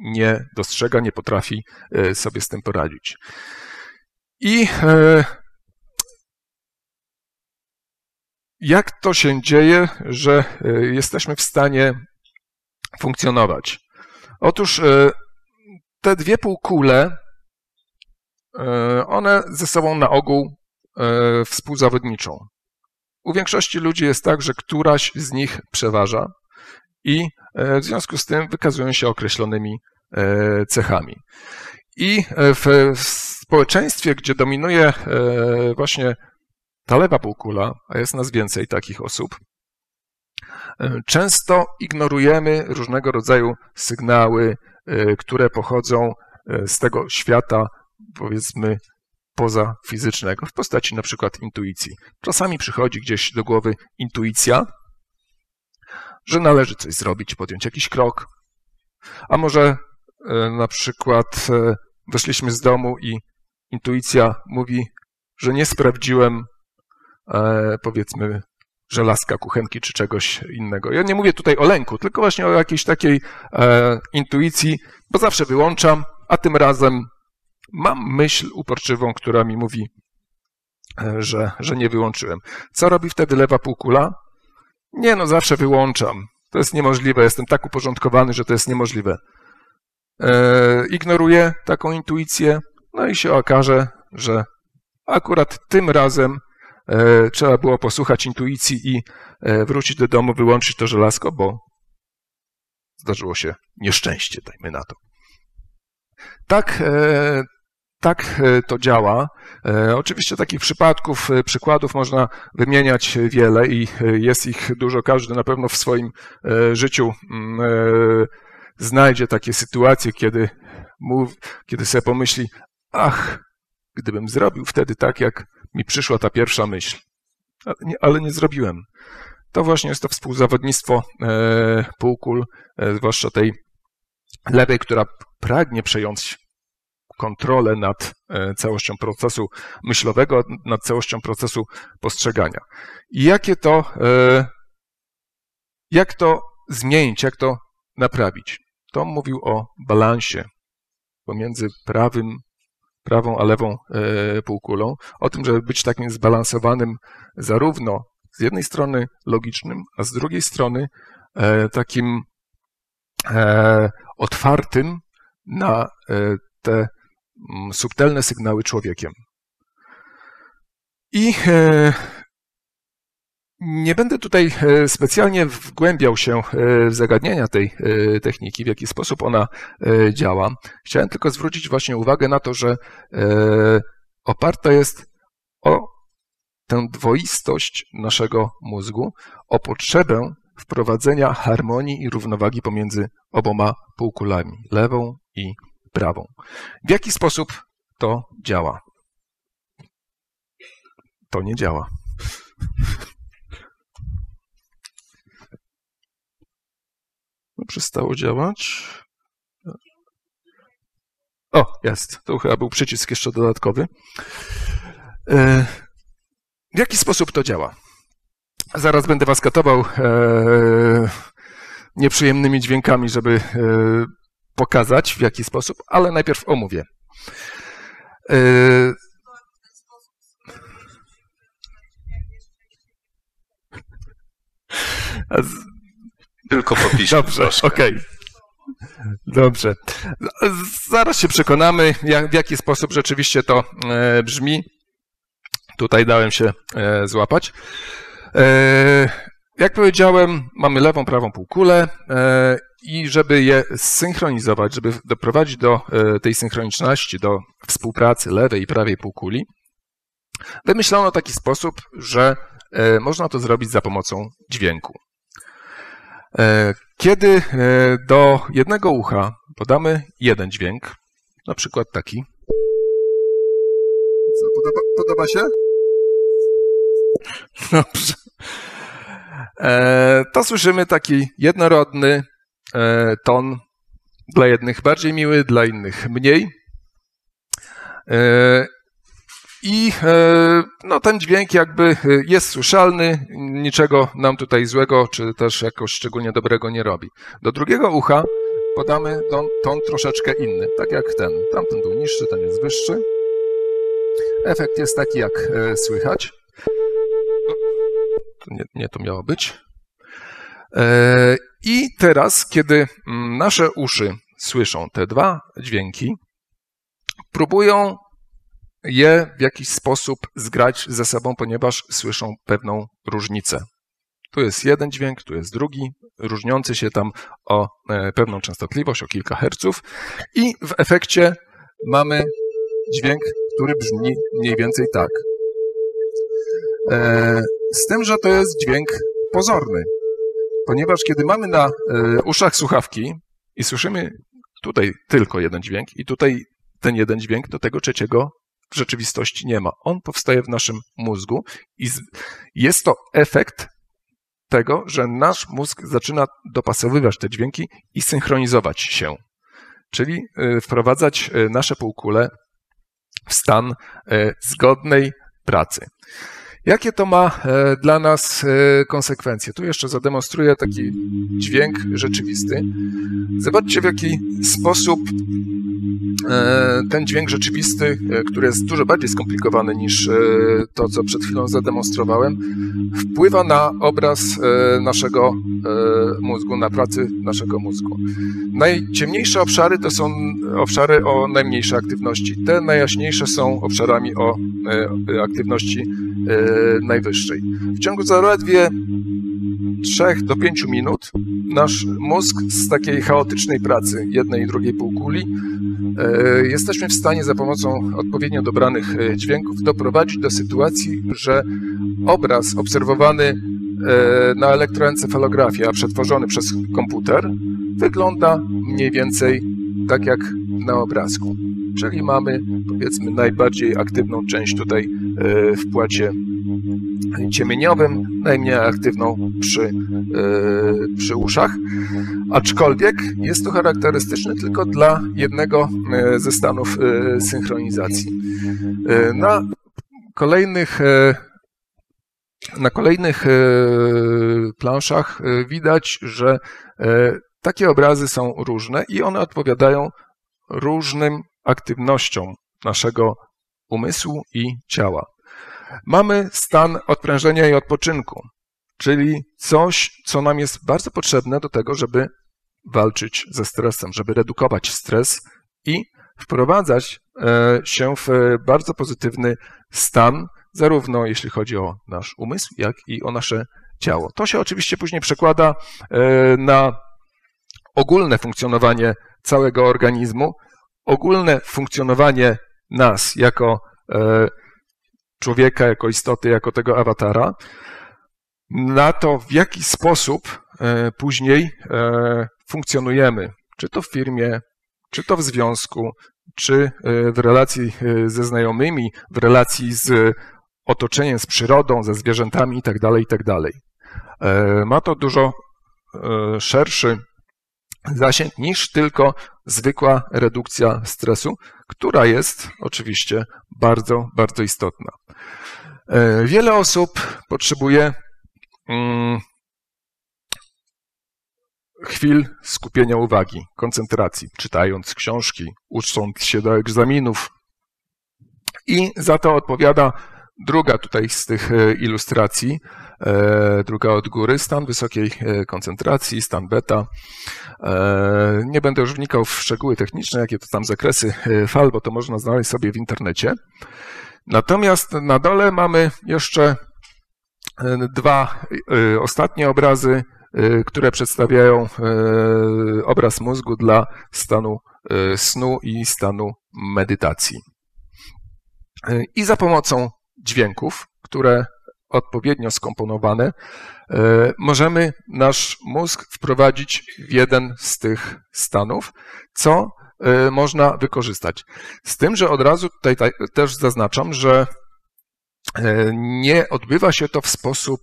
nie dostrzega, nie potrafi e, sobie z tym poradzić. I jak to się dzieje, że jesteśmy w stanie funkcjonować? Otóż te dwie półkule E, one ze sobą na ogół e, współzawodniczą. U większości ludzi jest tak, że któraś z nich przeważa i e, w związku z tym wykazują się określonymi cechami. I w społeczeństwie, gdzie dominuje właśnie ta lewa półkula, a jest nas więcej takich osób, często ignorujemy różnego rodzaju sygnały, które pochodzą z tego świata powiedzmy poza fizycznego, w postaci na przykład intuicji. Czasami przychodzi gdzieś do głowy intuicja, że należy coś zrobić, podjąć jakiś krok, a może e, na przykład e, weszliśmy z domu i intuicja mówi, że nie sprawdziłem e, powiedzmy żelazka, kuchenki czy czegoś innego. Ja nie mówię tutaj o lęku, tylko właśnie o jakiejś takiej intuicji, bo zawsze wyłączam, a tym razem mam myśl uporczywą, która mi mówi, e, że, że nie wyłączyłem. Co robi wtedy lewa półkula? Nie, no zawsze wyłączam. To jest niemożliwe. Jestem tak uporządkowany, że to jest niemożliwe. E, ignoruję taką intuicję, no i się okaże, że akurat tym razem e, trzeba było posłuchać intuicji i e, wrócić do domu, wyłączyć to żelazko, bo zdarzyło się nieszczęście, dajmy na to. Tak, e, tak e, to działa. E, oczywiście takich przypadków, e, przykładów można wymieniać wiele i jest ich dużo. Każdy na pewno w swoim życiu mm, znajdzie takie sytuacje, kiedy, mów, kiedy sobie pomyśli, ach, gdybym zrobił wtedy tak, jak mi przyszła ta pierwsza myśl, ale nie, ale nie zrobiłem. To właśnie jest to współzawodnictwo półkul, zwłaszcza tej lewej, która pragnie przejąć kontrolę nad e, całością procesu myślowego, nad całością procesu postrzegania. I jakie to, e, jak to zmienić, jak to naprawić? Tom mówił o balansie pomiędzy prawym, prawą a lewą e, półkulą, o tym, żeby być takim zbalansowanym zarówno z jednej strony logicznym, a z drugiej strony takim otwartym na te Mm, subtelne sygnały człowiekiem. I e, nie będę tutaj e, specjalnie wgłębiał się e, w zagadnienia tej techniki, w jaki sposób ona działa. Chciałem tylko zwrócić właśnie uwagę na to, że oparta jest o tę dwoistość naszego mózgu, o potrzebę wprowadzenia harmonii i równowagi pomiędzy oboma półkulami, lewą i prawą. W jaki sposób to działa? To nie działa. Przestało działać. O, jest. To chyba był przycisk jeszcze dodatkowy. E, w jaki sposób to działa? Zaraz będę was katował e, nieprzyjemnymi dźwiękami, żeby e, pokazać w jaki sposób, ale najpierw omówię. Tylko popiszę Dobrze, troszkę. okej. Dobrze. Zaraz się przekonamy, jak, w jaki sposób rzeczywiście to e, brzmi. Tutaj dałem się e, złapać. E, jak powiedziałem, mamy lewą, prawą półkulę e, i żeby je zsynchronizować, żeby doprowadzić do e, tej synchroniczności, do współpracy lewej i prawej półkuli, wymyślono taki sposób, że e, można to zrobić za pomocą dźwięku. E, Kiedy e, do jednego ucha podamy jeden dźwięk, na przykład taki. Co, podoba, podoba się? Dobrze. E, To słyszymy taki jednorodny ton, dla jednych bardziej miły, dla innych mniej. I e, no, ten dźwięk jakby e, jest słyszalny, niczego nam tutaj złego, czy też jakoś szczególnie dobrego nie robi. Do drugiego ucha podamy ton, ton troszeczkę inny, tak jak ten. Tamten był niższy, ten jest wyższy. Efekt jest taki, jak e, słychać. Nie, nie to miało być. I teraz, kiedy mm, nasze uszy słyszą te dwa dźwięki, próbują je w jakiś sposób zgrać ze sobą, ponieważ słyszą pewną różnicę. Tu jest jeden dźwięk, tu jest drugi, różniący się tam o e, pewną częstotliwość, o kilka herców, i w efekcie mamy dźwięk, który brzmi mniej więcej tak. E, Z tym, że to jest dźwięk pozorny, ponieważ kiedy mamy na e, uszach słuchawki i słyszymy tutaj tylko jeden dźwięk i tutaj ten jeden dźwięk, to tego trzeciego w rzeczywistości nie ma. On powstaje w naszym mózgu i jest to efekt tego, że nasz mózg zaczyna dopasowywać te dźwięki i synchronizować się, czyli y, wprowadzać y, nasze półkule w stan y, zgodnej pracy. Jakie to ma e, dla nas e, konsekwencje? Tu jeszcze zademonstruję taki dźwięk rzeczywisty. Zobaczcie, w jaki sposób e, ten dźwięk rzeczywisty, który jest dużo bardziej skomplikowany niż to, co przed chwilą zademonstrowałem, wpływa na obraz naszego mózgu, na pracy naszego mózgu. Najciemniejsze obszary to są obszary o najmniejszej aktywności. Te najjaśniejsze są obszarami o aktywności najwyższej. W ciągu zaledwie 3 do 5 minut nasz mózg z takiej chaotycznej pracy jednej i drugiej półkuli e, jesteśmy w stanie za pomocą odpowiednio dobranych e, dźwięków doprowadzić do sytuacji, że obraz obserwowany e, na elektroencefalografii, a przetworzony przez komputer, wygląda mniej więcej tak jak na obrazku. Czyli mamy powiedzmy najbardziej aktywną część tutaj e, w płacie ciemieniowym, najmniej aktywną przy, e, przy uszach. Aczkolwiek jest to charakterystyczne tylko dla jednego e, ze stanów synchronizacji. Na kolejnych na kolejnych planszach widać, że takie obrazy są różne i one odpowiadają różnym aktywnościom naszego umysłu i ciała. Mamy stan odprężenia i odpoczynku, czyli coś, co nam jest bardzo potrzebne do tego, żeby walczyć ze stresem, żeby redukować stres i wprowadzać e, się w bardzo pozytywny stan, zarówno jeśli chodzi o nasz umysł, jak i o nasze ciało. To się oczywiście później przekłada e, na ogólne funkcjonowanie całego organizmu, ogólne funkcjonowanie nas jako e, człowieka, jako istoty, jako tego awatara, na to, w jaki sposób e, później e, funkcjonujemy, czy to w firmie, czy to w związku, czy w relacji ze znajomymi, w relacji z otoczeniem, z przyrodą, ze zwierzętami itd., itd. Ma to dużo szerszy zasięg niż tylko zwykła redukcja stresu, która jest oczywiście bardzo, bardzo istotna. E, Wiele osób potrzebuje mm, chwil skupienia uwagi, koncentracji, czytając książki, ucząc się do egzaminów. I za to odpowiada druga tutaj z tych e, ilustracji, druga od góry, stan wysokiej e, koncentracji, stan beta. E, Nie będę już wnikał w szczegóły techniczne, jakie to tam zakresy e, fal, bo to można znaleźć sobie w internecie. Natomiast na dole mamy jeszcze e, dwa e, ostatnie obrazy, e, które przedstawiają e, obraz mózgu dla stanu e, snu i stanu medytacji. E, I za pomocą dźwięków, które odpowiednio skomponowane, e, możemy nasz mózg wprowadzić w jeden z tych stanów, co e, można wykorzystać. Z tym, że od razu tutaj ta- też zaznaczam, że e, nie odbywa się to w sposób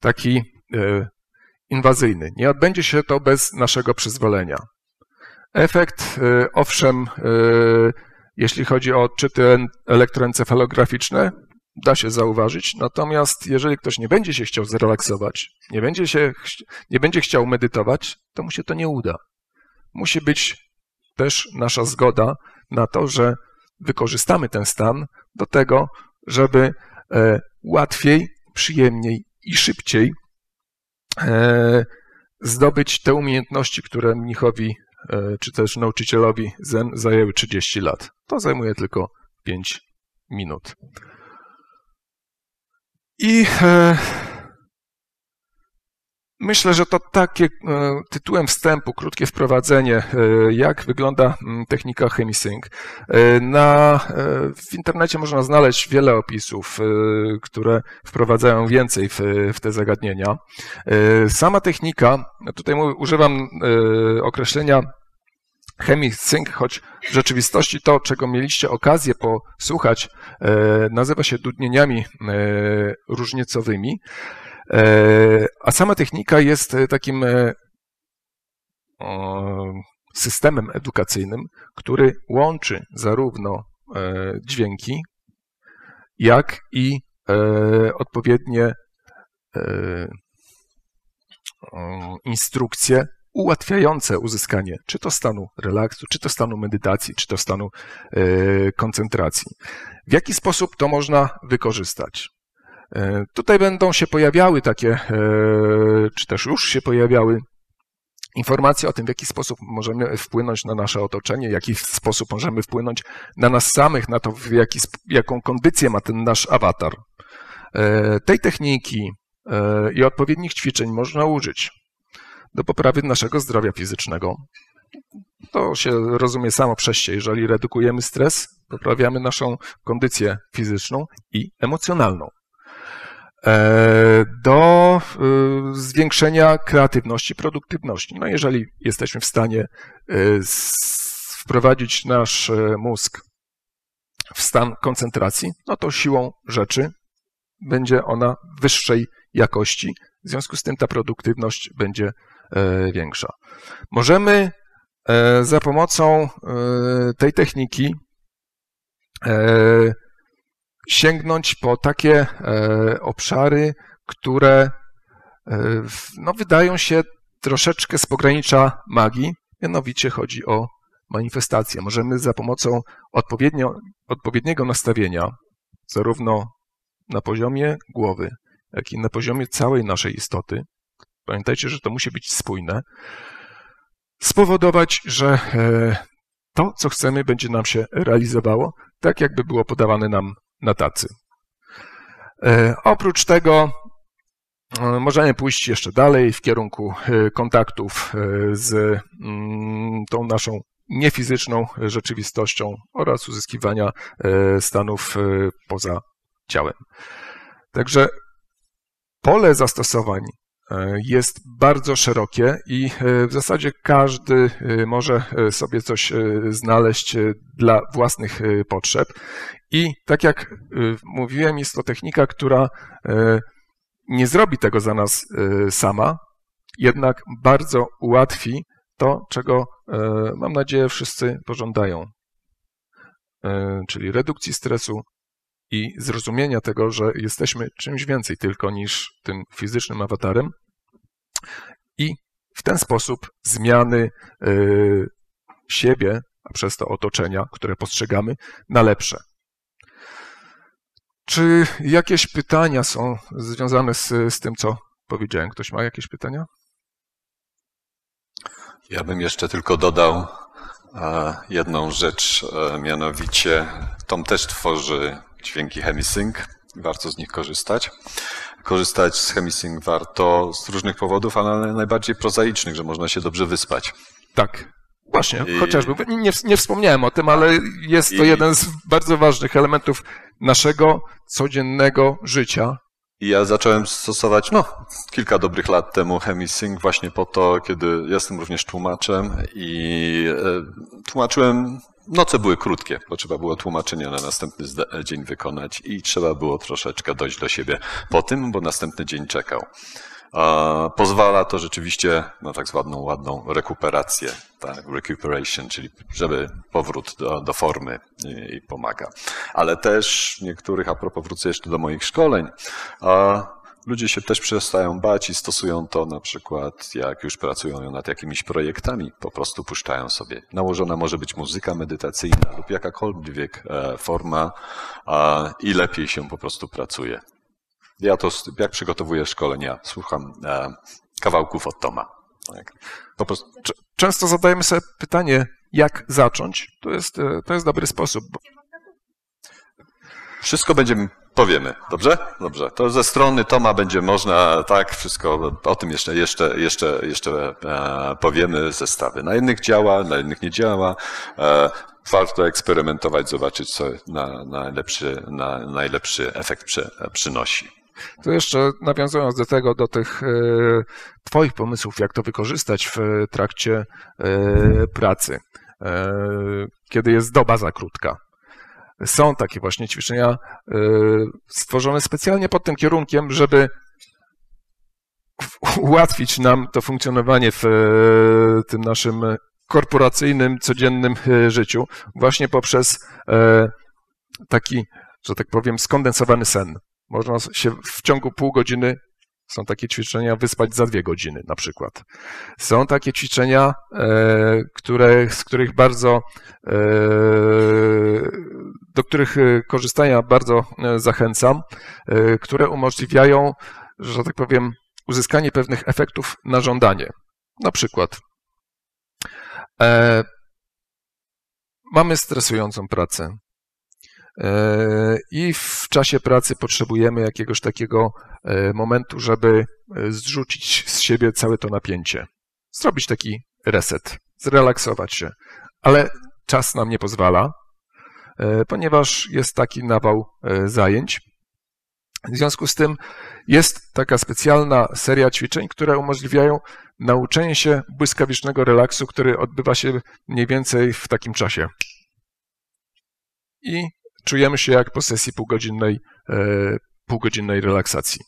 taki inwazyjny. Nie odbędzie się to bez naszego przyzwolenia. Efekt, owszem, jeśli chodzi o odczyty en- elektroencefalograficzne, da się zauważyć. Natomiast jeżeli ktoś nie będzie się chciał zrelaksować, nie będzie, się, nie będzie chciał medytować, to mu się to nie uda. Musi być też nasza zgoda na to, że wykorzystamy ten stan do tego, żeby e, łatwiej, przyjemniej i szybciej e, zdobyć te umiejętności, które mnichowi e, czy też nauczycielowi Zen zajęły 30 lat. To zajmuje tylko 5 minut. I e, myślę, że to takie e, tytułem wstępu, krótkie wprowadzenie, e, jak wygląda mm, technika Chemisync. E, Na, e, w internecie można znaleźć wiele opisów, e, które wprowadzają więcej w, w te zagadnienia. Sama technika, tutaj mówię, używam e, określenia Chemisync, choć w rzeczywistości to, czego mieliście okazję posłuchać, e, nazywa się dudnieniami e, różnicowymi, E, a sama technika jest takim systemem edukacyjnym, który łączy zarówno dźwięki, jak i odpowiednie instrukcje ułatwiające uzyskanie czy to stanu relaksu, czy to stanu medytacji, czy to stanu e, koncentracji. W jaki sposób to można wykorzystać? E, Tutaj będą się pojawiały takie, e, czy też już się pojawiały informacje o tym, w jaki sposób możemy wpłynąć na nasze otoczenie, w jaki sposób możemy wpłynąć na nas samych, na to, w jaki, jaką kondycję ma ten nasz awatar. Tej techniki i odpowiednich ćwiczeń można użyć do poprawy naszego zdrowia fizycznego. To się rozumie samo przez. Jeżeli redukujemy stres, poprawiamy naszą kondycję fizyczną i emocjonalną e, do y, zwiększenia kreatywności, produktywności. No jeżeli jesteśmy w stanie s- wprowadzić nasz e, mózg w stan koncentracji, no to siłą rzeczy będzie ona wyższej jakości, w związku z tym ta produktywność będzie e, większa. Możemy e, za pomocą e, tej techniki e, sięgnąć po takie e, obszary, które e, no, wydają się troszeczkę z pogranicza magii, mianowicie chodzi o manifestację. Możemy za pomocą odpowiedniego nastawienia, zarówno na poziomie głowy, jak i na poziomie całej naszej istoty, pamiętajcie, że to musi być spójne, spowodować, że e, to, co chcemy, będzie nam się realizowało, tak jakby było podawane nam na tacy. E, Oprócz tego e, możemy pójść jeszcze dalej w kierunku kontaktów z mm, tą naszą niefizyczną rzeczywistością oraz uzyskiwania stanów poza ciałem. Także pole zastosowań jest bardzo szerokie i e, w zasadzie każdy e, może e, sobie coś e, znaleźć e, dla własnych e, potrzeb. I tak jak e, mówiłem, jest to technika, która e, nie zrobi tego za nas e, sama, jednak bardzo ułatwi to, czego e, mam nadzieję wszyscy pożądają, E, czyli redukcji stresu i zrozumienia tego, że jesteśmy czymś więcej tylko niż tym fizycznym awatarem i w ten sposób zmiany e, siebie, a przez to otoczenia, które postrzegamy, na lepsze. Czy jakieś pytania są związane z, z tym, co powiedziałem? Ktoś ma jakieś pytania? Ja bym jeszcze tylko dodał e, jedną rzecz, e, mianowicie Tom też tworzy dźwięki HemiSync, warto z nich korzystać. Korzystać z HemiSync warto z różnych powodów, ale najbardziej prozaicznych, że można się dobrze wyspać. Tak. Właśnie, I- chociażby. Nie, nie wspomniałem o tym, ale jest to I- jeden z bardzo ważnych elementów naszego codziennego życia. I ja zacząłem stosować, no, kilka dobrych lat temu HemiSync właśnie po to, kiedy jestem również tłumaczem i e, tłumaczyłem, noce były krótkie, bo trzeba było tłumaczenie na następny dzień wykonać i trzeba było troszeczkę dojść do siebie po tym, bo następny dzień czekał. Pozwala to rzeczywiście na tak zwaną ładną rekuperację, tak, recuperation, czyli żeby powrót do, do formy i, pomaga. Ale też niektórych, a propos wrócę jeszcze do moich szkoleń, ludzie się też przestają bać i stosują to na przykład, jak już pracują nad jakimiś projektami, po prostu puszczają sobie. Nałożona może być muzyka medytacyjna lub jakakolwiek e, forma i lepiej się po prostu pracuje. Ja to, jak przygotowuję szkolenia, słucham e, kawałków od Toma. Tak. Prostu, Często zadajemy sobie pytanie, jak zacząć. To jest, e, to jest dobry sposób. bo wszystko będziemy, powiemy, dobrze? Dobrze. To ze strony Toma będzie można, tak, wszystko, o tym jeszcze, jeszcze, jeszcze, jeszcze e, powiemy, zestawy. Na jednych działa, na innych nie działa. E, warto eksperymentować, zobaczyć, co na, najlepszy, na, najlepszy efekt przy, przynosi. To jeszcze nawiązując do tego, do tych e, Twoich pomysłów, jak to wykorzystać w trakcie pracy, kiedy jest doba za krótka. Są takie właśnie ćwiczenia e, stworzone specjalnie pod tym kierunkiem, żeby ułatwić nam to funkcjonowanie w e, tym naszym korporacyjnym, codziennym e, życiu, właśnie poprzez taki, że tak powiem, skondensowany sen. Można się w ciągu pół godziny, są takie ćwiczenia, wyspać za dwie godziny na przykład. Są takie ćwiczenia, e, które, z których bardzo, e, do których e, korzystania bardzo zachęcam, które umożliwiają, że tak powiem, uzyskanie pewnych efektów na żądanie. Na przykład mamy stresującą pracę, I w czasie pracy potrzebujemy jakiegoś takiego e, momentu, żeby e, zrzucić z siebie całe to napięcie. Zrobić taki reset, zrelaksować się. Ale czas nam nie pozwala, e, ponieważ jest taki nawał e, zajęć. W związku z tym jest taka specjalna seria ćwiczeń, które umożliwiają nauczenie się błyskawicznego relaksu, który odbywa się mniej więcej w takim czasie. I czujemy się jak po sesji półgodzinnej, e, półgodzinnej relaksacji.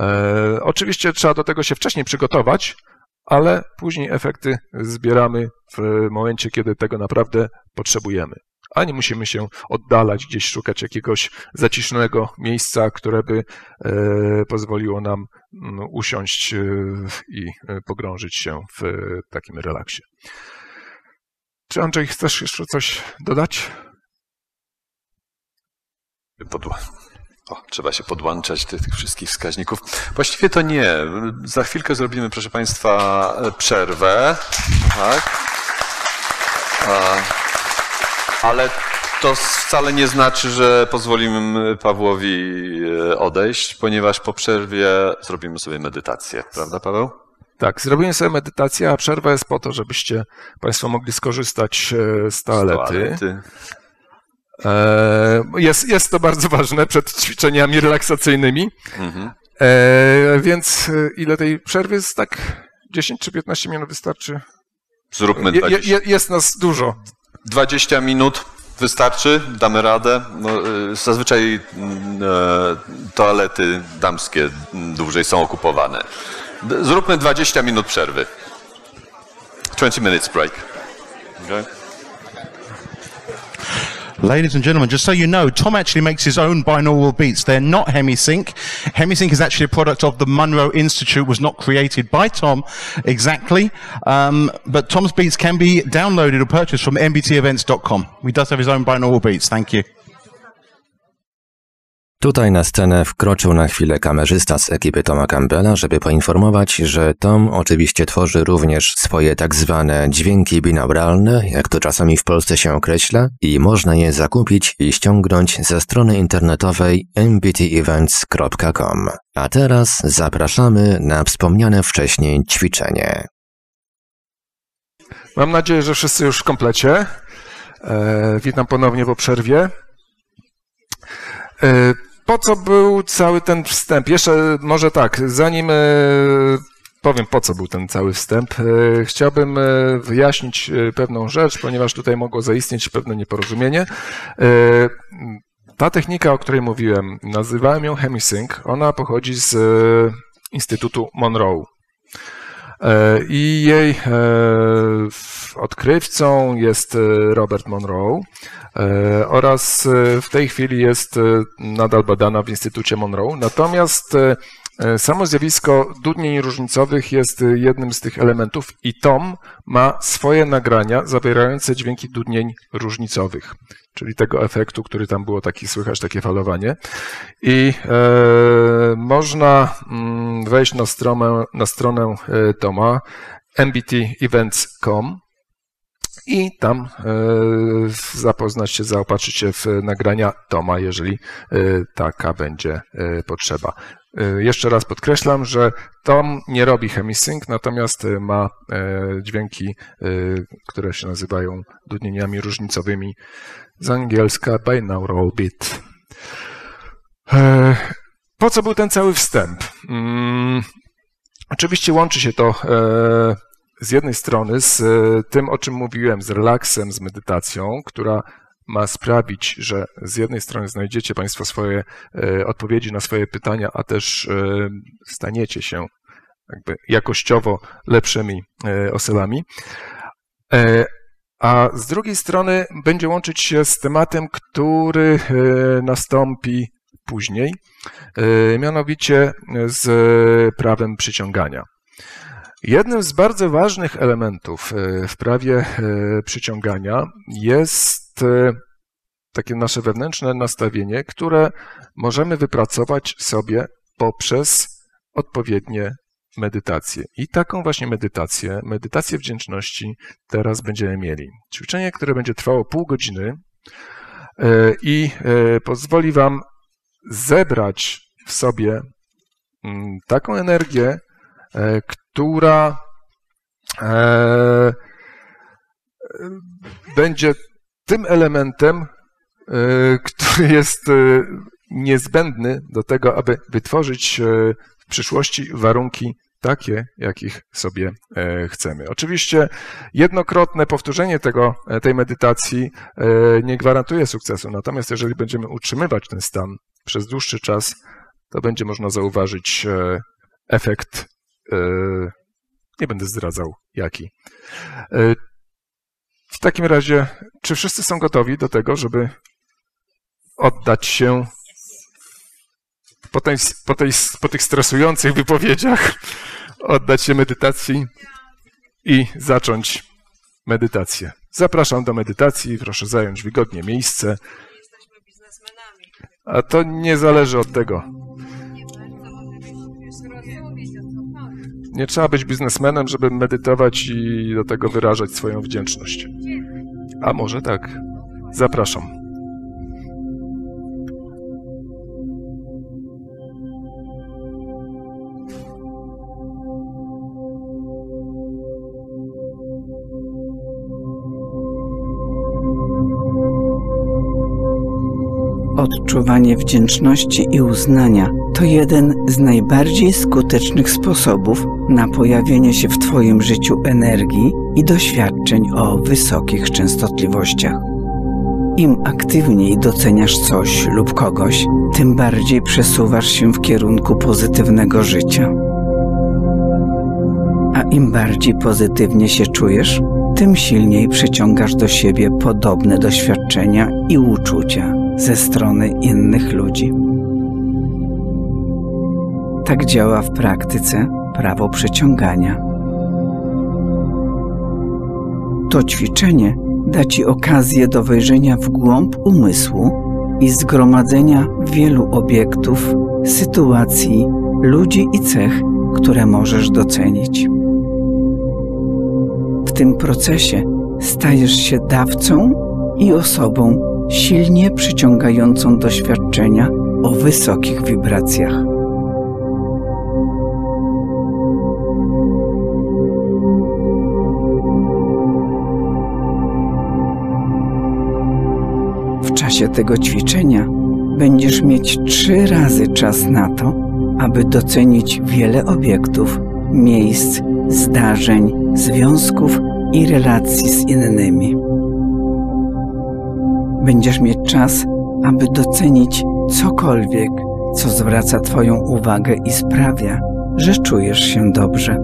E, oczywiście trzeba do tego się wcześniej przygotować, ale później efekty zbieramy w momencie, kiedy tego naprawdę potrzebujemy. A nie musimy się oddalać, gdzieś szukać jakiegoś zaciszonego miejsca, które by e, pozwoliło nam mm, usiąść i pogrążyć się w takim relaksie. Czy Andrzej, chcesz jeszcze coś dodać? Podła... O, trzeba się podłączać tych, tych wszystkich wskaźników. Właściwie to nie. Za chwilkę zrobimy, proszę Państwa, przerwę. Tak. Ale to wcale nie znaczy, że pozwolimy Pawłowi e, odejść, ponieważ po przerwie zrobimy sobie medytację. Prawda, Paweł? Tak, zrobimy sobie medytację, a przerwa jest po to, żebyście Państwo mogli skorzystać e, z toalety. Toalety. E, Jest, jest to bardzo ważne przed ćwiczeniami relaksacyjnymi. Mhm. E, więc e, ile tej przerwy jest tak? 10 czy 15 minut wystarczy? Zróbmy Je, 20, je, jest nas dużo. 20 minut. Wystarczy? Damy radę? No, zazwyczaj mm, e, toalety damskie dłużej są okupowane. Zróbmy 20 minut przerwy. 20 minutes break. Okay? Ladies and gentlemen, just so you know, Tom actually makes his own binaural beats. They're not Hemisync. Hemisync is actually a product of the Monroe Institute, was not created by Tom exactly. Um, but Tom's beats can be downloaded or purchased from mbtevents.com. He does have his own binaural beats. Thank you. Tutaj na scenę wkroczył na chwilę kamerzysta z ekipy Toma Campbella, żeby poinformować, że Tom oczywiście tworzy również swoje tak zwane dźwięki binauralne, jak to czasami w Polsce się określa, i można je zakupić i ściągnąć ze strony internetowej mbtevents.com. A teraz zapraszamy na wspomniane wcześniej ćwiczenie. Mam nadzieję, że wszyscy już w komplecie. E, witam ponownie po przerwie. E, po co był cały ten wstęp? Jeszcze może tak, zanim e, powiem po co był ten cały wstęp, e, chciałbym e, wyjaśnić pewną rzecz, ponieważ tutaj mogło zaistnieć pewne nieporozumienie. Ta technika, o której mówiłem, nazywałem ją Hemisync. Ona pochodzi z Instytutu Monroe. I jej odkrywcą jest Robert Monroe oraz e, w tej chwili jest e, nadal badana w Instytucie Monroe. Natomiast e, e, samo zjawisko dudnień różnicowych jest e, jednym z tych elementów i Tom ma swoje nagrania zawierające dźwięki dudnień różnicowych, czyli tego efektu, który tam było taki słychać, takie falowanie. I e, można mm, wejść na stronę, na stronę e, Toma mbtevents.com i tam e, zapoznać się, zaopatrzyć się w nagrania Toma, jeżeli e, taka będzie e, potrzeba. Jeszcze raz podkreślam, że Tom nie robi hemisync, natomiast ma dźwięki, które się nazywają dudnieniami różnicowymi z angielska binaural beat. Po co był ten cały wstęp? Mm, Oczywiście łączy się to z jednej strony z e, tym, o czym mówiłem, z relaksem, z medytacją, która ma sprawić, że z jednej strony znajdziecie Państwo swoje e, odpowiedzi na swoje pytania, a też e, staniecie się jakby jakościowo lepszymi osobami. A z drugiej strony będzie łączyć się z tematem, który nastąpi później, mianowicie z prawem przyciągania. Jednym z bardzo ważnych elementów e, w prawie e, przyciągania jest e, takie nasze wewnętrzne nastawienie, które możemy wypracować sobie poprzez odpowiednie medytacje. I taką właśnie medytację, medytację wdzięczności teraz będziemy mieli. Ćwiczenie, które będzie trwało pół godziny i pozwoli Wam zebrać w sobie mm, taką energię, która e, będzie tym elementem, e, który jest e, niezbędny do tego, aby wytworzyć w przyszłości warunki takie, jakich sobie chcemy. Oczywiście jednokrotne powtórzenie tego, tej medytacji nie gwarantuje sukcesu, natomiast jeżeli będziemy utrzymywać ten stan przez dłuższy czas, to będzie można zauważyć efekt, nie będę zdradzał jaki. E, W takim razie, czy wszyscy są gotowi do tego, żeby oddać się po, tej, po, tej, po tych stresujących wypowiedziach, oddać się medytacji i zacząć medytację. Zapraszam do medytacji, proszę zająć wygodnie miejsce. A to nie zależy od tego. Nie trzeba być biznesmenem, żeby medytować i do tego wyrażać swoją wdzięczność. A może tak. Zapraszam. Odczuwanie wdzięczności i uznania to jeden z najbardziej skutecznych sposobów na pojawienie się w Twoim życiu energii i doświadczeń o wysokich częstotliwościach. Im aktywniej doceniasz coś lub kogoś, tym bardziej przesuwasz się w kierunku pozytywnego życia. A im bardziej pozytywnie się czujesz, tym silniej przyciągasz do siebie podobne doświadczenia i uczucia ze strony innych ludzi. Tak działa w praktyce prawo przyciągania. To ćwiczenie da Ci okazję do wejrzenia w głąb umysłu i zgromadzenia wielu obiektów, sytuacji, ludzi i cech, które możesz docenić. W tym procesie stajesz się dawcą i osobą silnie przyciągającą doświadczenia o wysokich wibracjach. Czasie tego ćwiczenia będziesz mieć trzy razy czas na to, aby docenić wiele obiektów, miejsc, zdarzeń, związków i relacji z innymi. Będziesz mieć czas, aby docenić cokolwiek, co zwraca Twoją uwagę i sprawia, że czujesz się dobrze.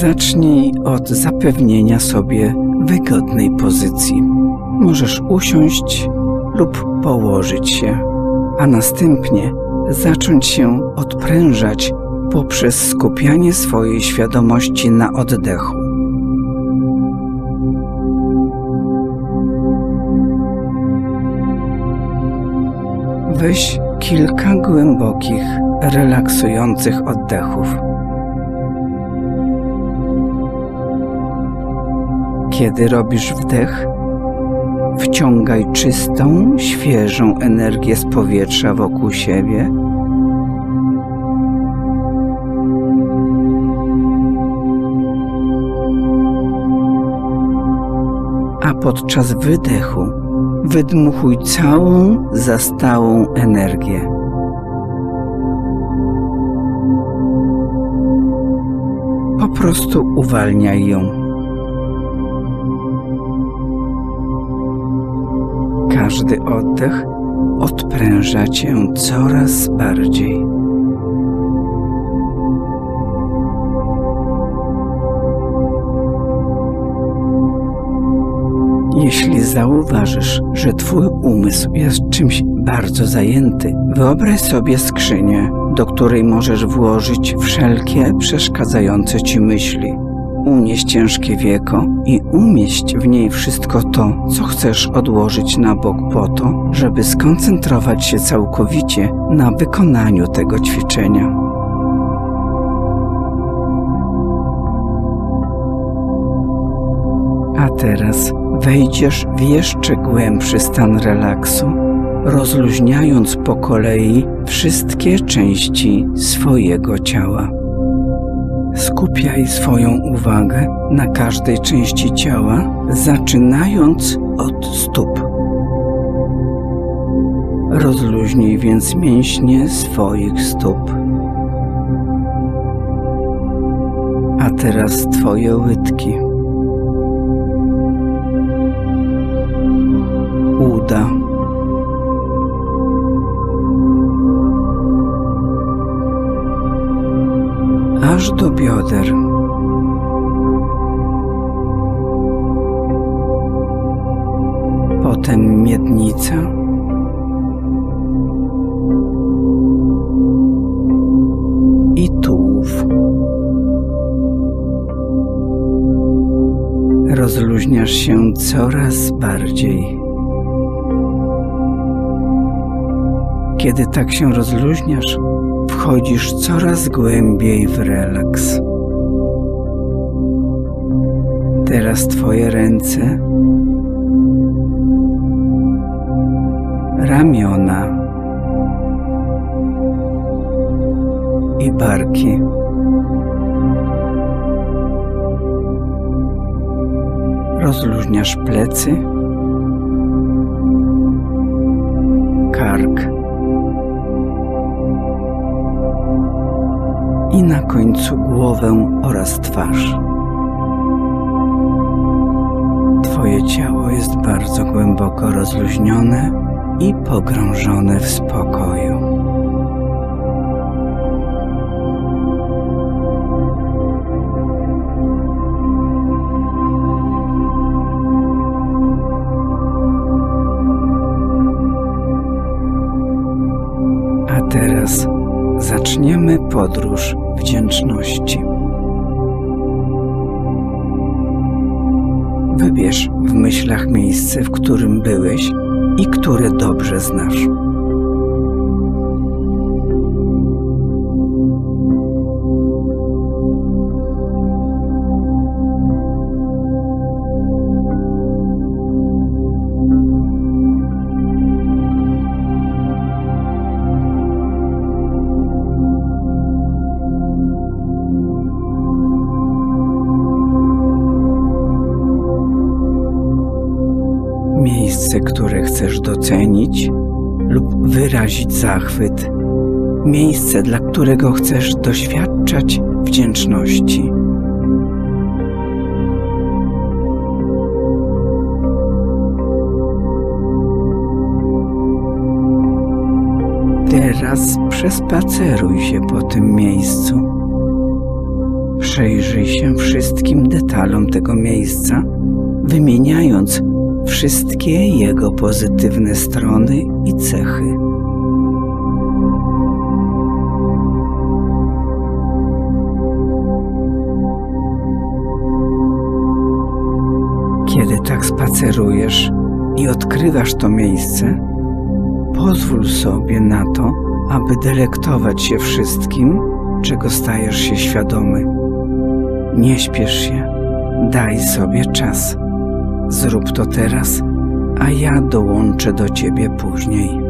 Zacznij od zapewnienia sobie wygodnej pozycji. Możesz usiąść lub położyć się, a następnie zacząć się odprężać poprzez skupianie swojej świadomości na oddechu. Weź kilka głębokich, relaksujących oddechów. Kiedy robisz wdech, wciągaj czystą, świeżą energię z powietrza wokół siebie. A podczas wydechu wydmuchuj całą zastałą energię. Po prostu uwalniaj ją. Każdy oddech odpręża cię coraz bardziej. Jeśli zauważysz, że Twój umysł jest czymś bardzo zajęty, wyobraź sobie skrzynię, do której możesz włożyć wszelkie przeszkadzające Ci myśli. Unieś ciężkie wieko i umieść w niej wszystko to, co chcesz odłożyć na bok po to, żeby skoncentrować się całkowicie na wykonaniu tego ćwiczenia. A teraz wejdziesz w jeszcze głębszy stan relaksu, rozluźniając po kolei wszystkie części swojego ciała. Skupiaj swoją uwagę na każdej części ciała, zaczynając od stóp. Rozluźnij więc mięśnie swoich stóp. A teraz Twoje łydki. Aż do bioder. Potem miednica. I tułów. Rozluźniasz się coraz bardziej. Kiedy tak się rozluźniasz, wchodzisz coraz głębiej w relaks. Teraz Twoje ręce, ramiona i barki. Rozluźniasz plecy końcu głowę oraz twarz. Twoje ciało jest bardzo głęboko rozluźnione i pogrążone w spokoju. A teraz zaczniemy podróż Miejsce, które chcesz docenić lub wyrazić zachwyt. Miejsce, dla którego chcesz doświadczać wdzięczności. Teraz przespaceruj się po tym miejscu. Przejrzyj się wszystkim detalom tego miejsca, wymieniając wszystkie jego pozytywne strony i cechy. Kiedy tak spacerujesz i odkrywasz to miejsce, pozwól sobie na to, aby delektować się wszystkim, czego stajesz się świadomy. Nie śpiesz się, daj sobie czas. Zrób to teraz, a ja dołączę do ciebie później.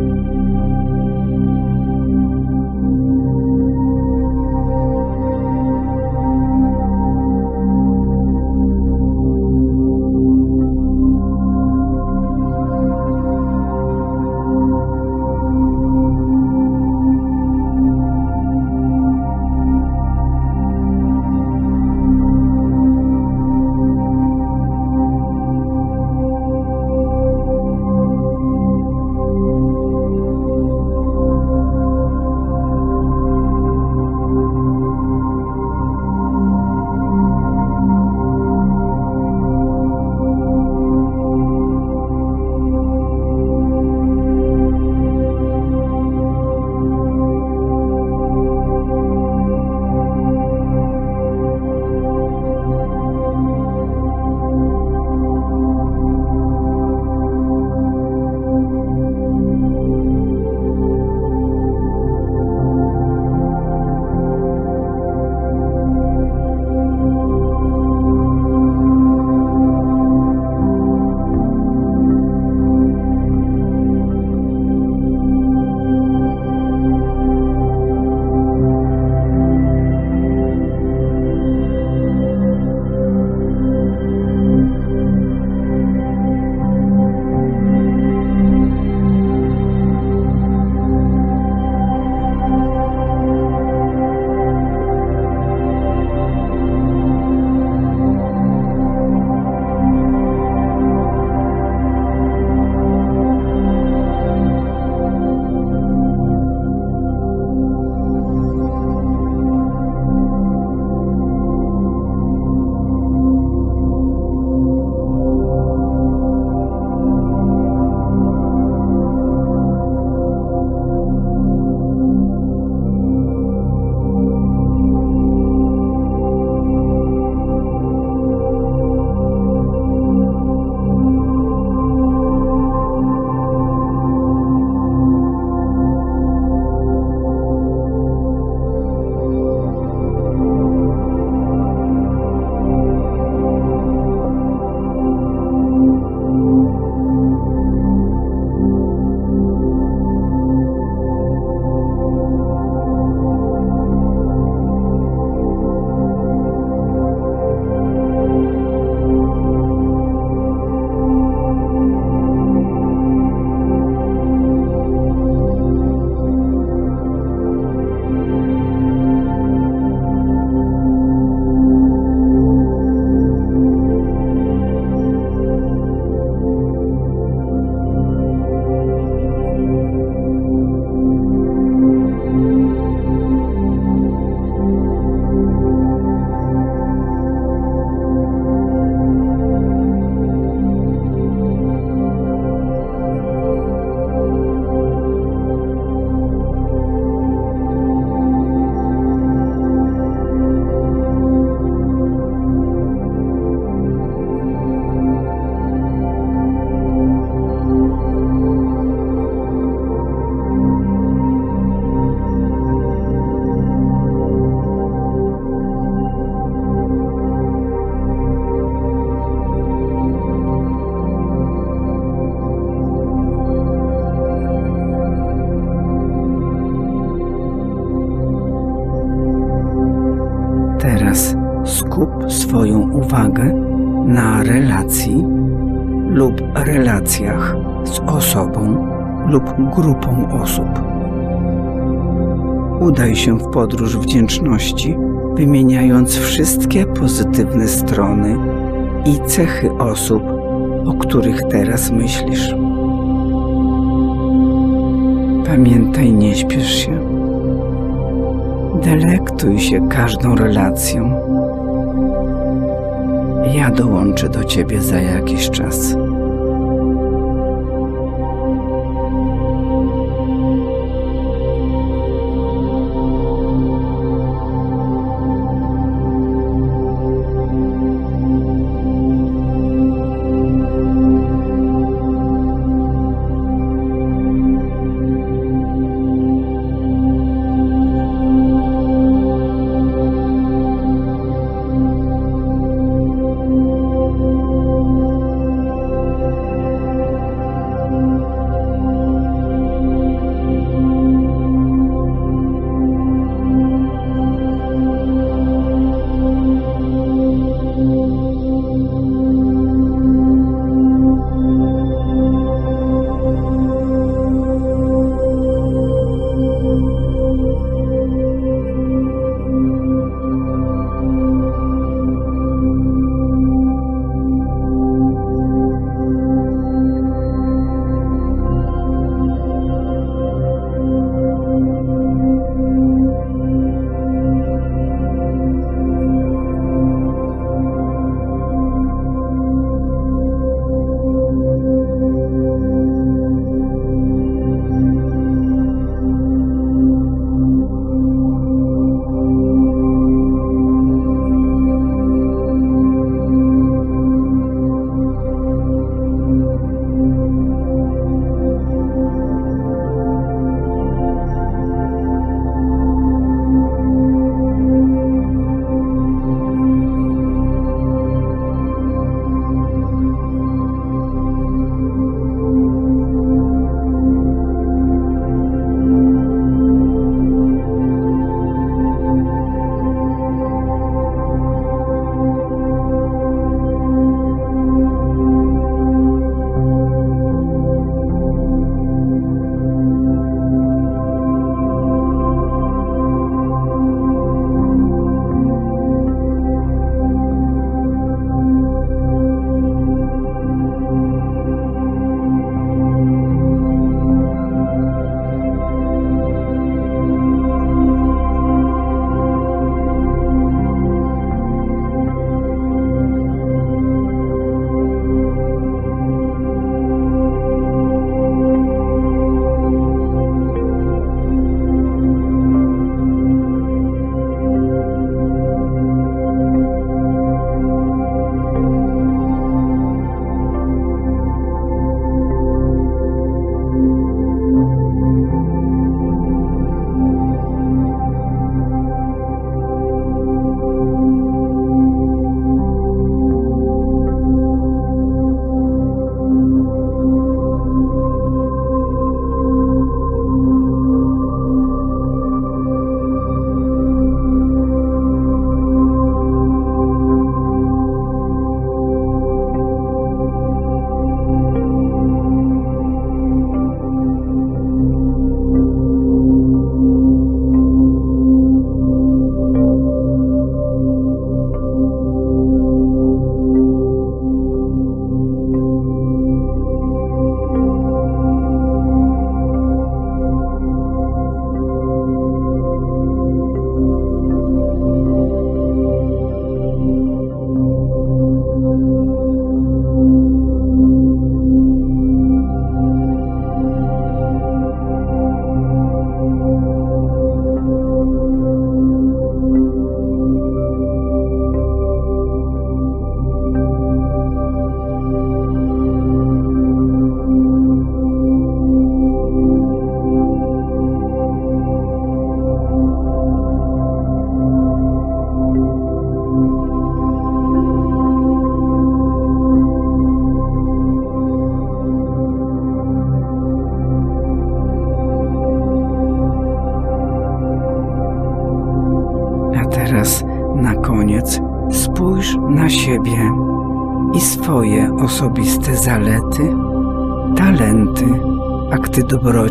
Podróż wdzięczności, wymieniając wszystkie pozytywne strony i cechy osób, o których teraz myślisz. Pamiętaj, nie śpiesz się. Delektuj się każdą relacją. Ja dołączę do ciebie za jakiś czas.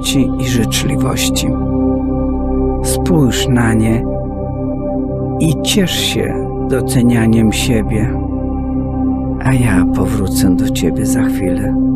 Dobroci i życzliwości. Spójrz na nie i ciesz się docenianiem siebie, a ja powrócę do ciebie za chwilę.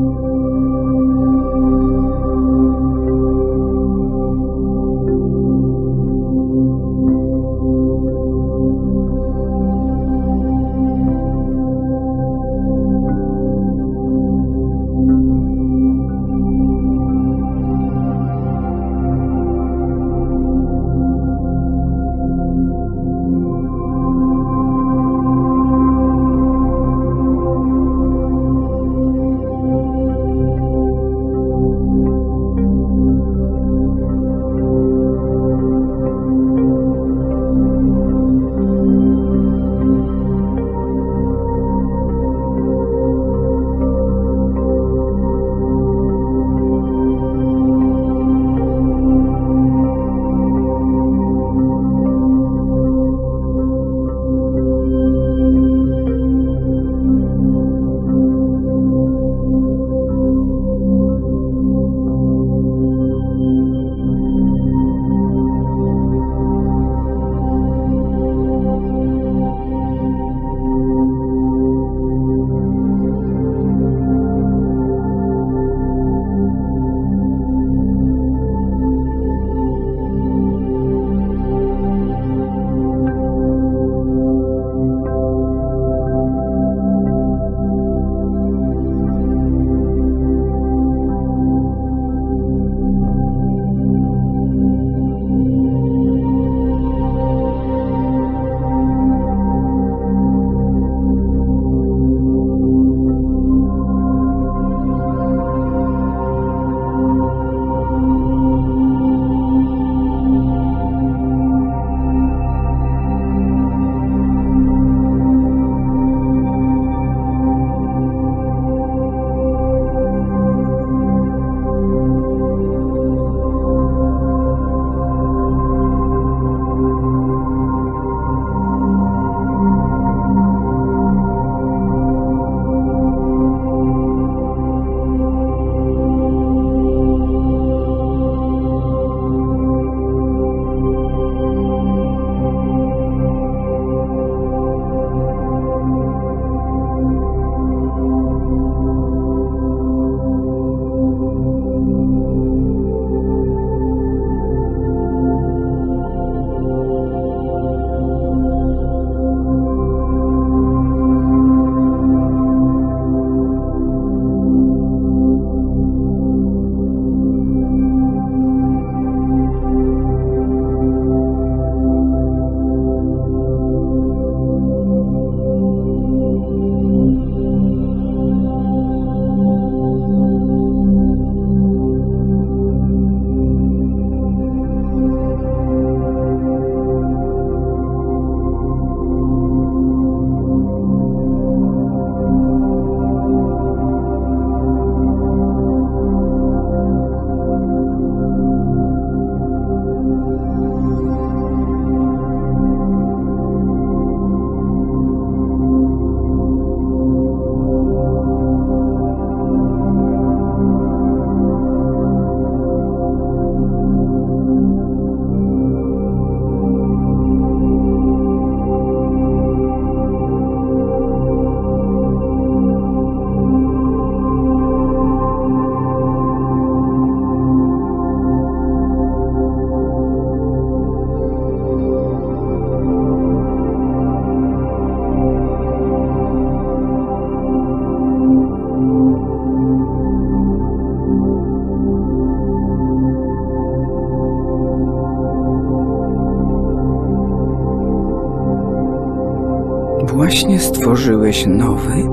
Właśnie stworzyłeś nowy,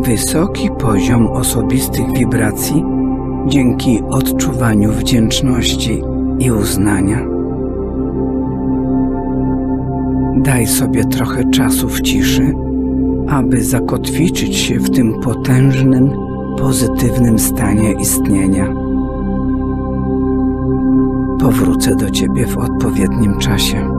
wysoki poziom osobistych wibracji dzięki odczuwaniu wdzięczności i uznania. Daj sobie trochę czasu w ciszy, aby zakotwiczyć się w tym potężnym, pozytywnym stanie istnienia. Powrócę do Ciebie w odpowiednim czasie.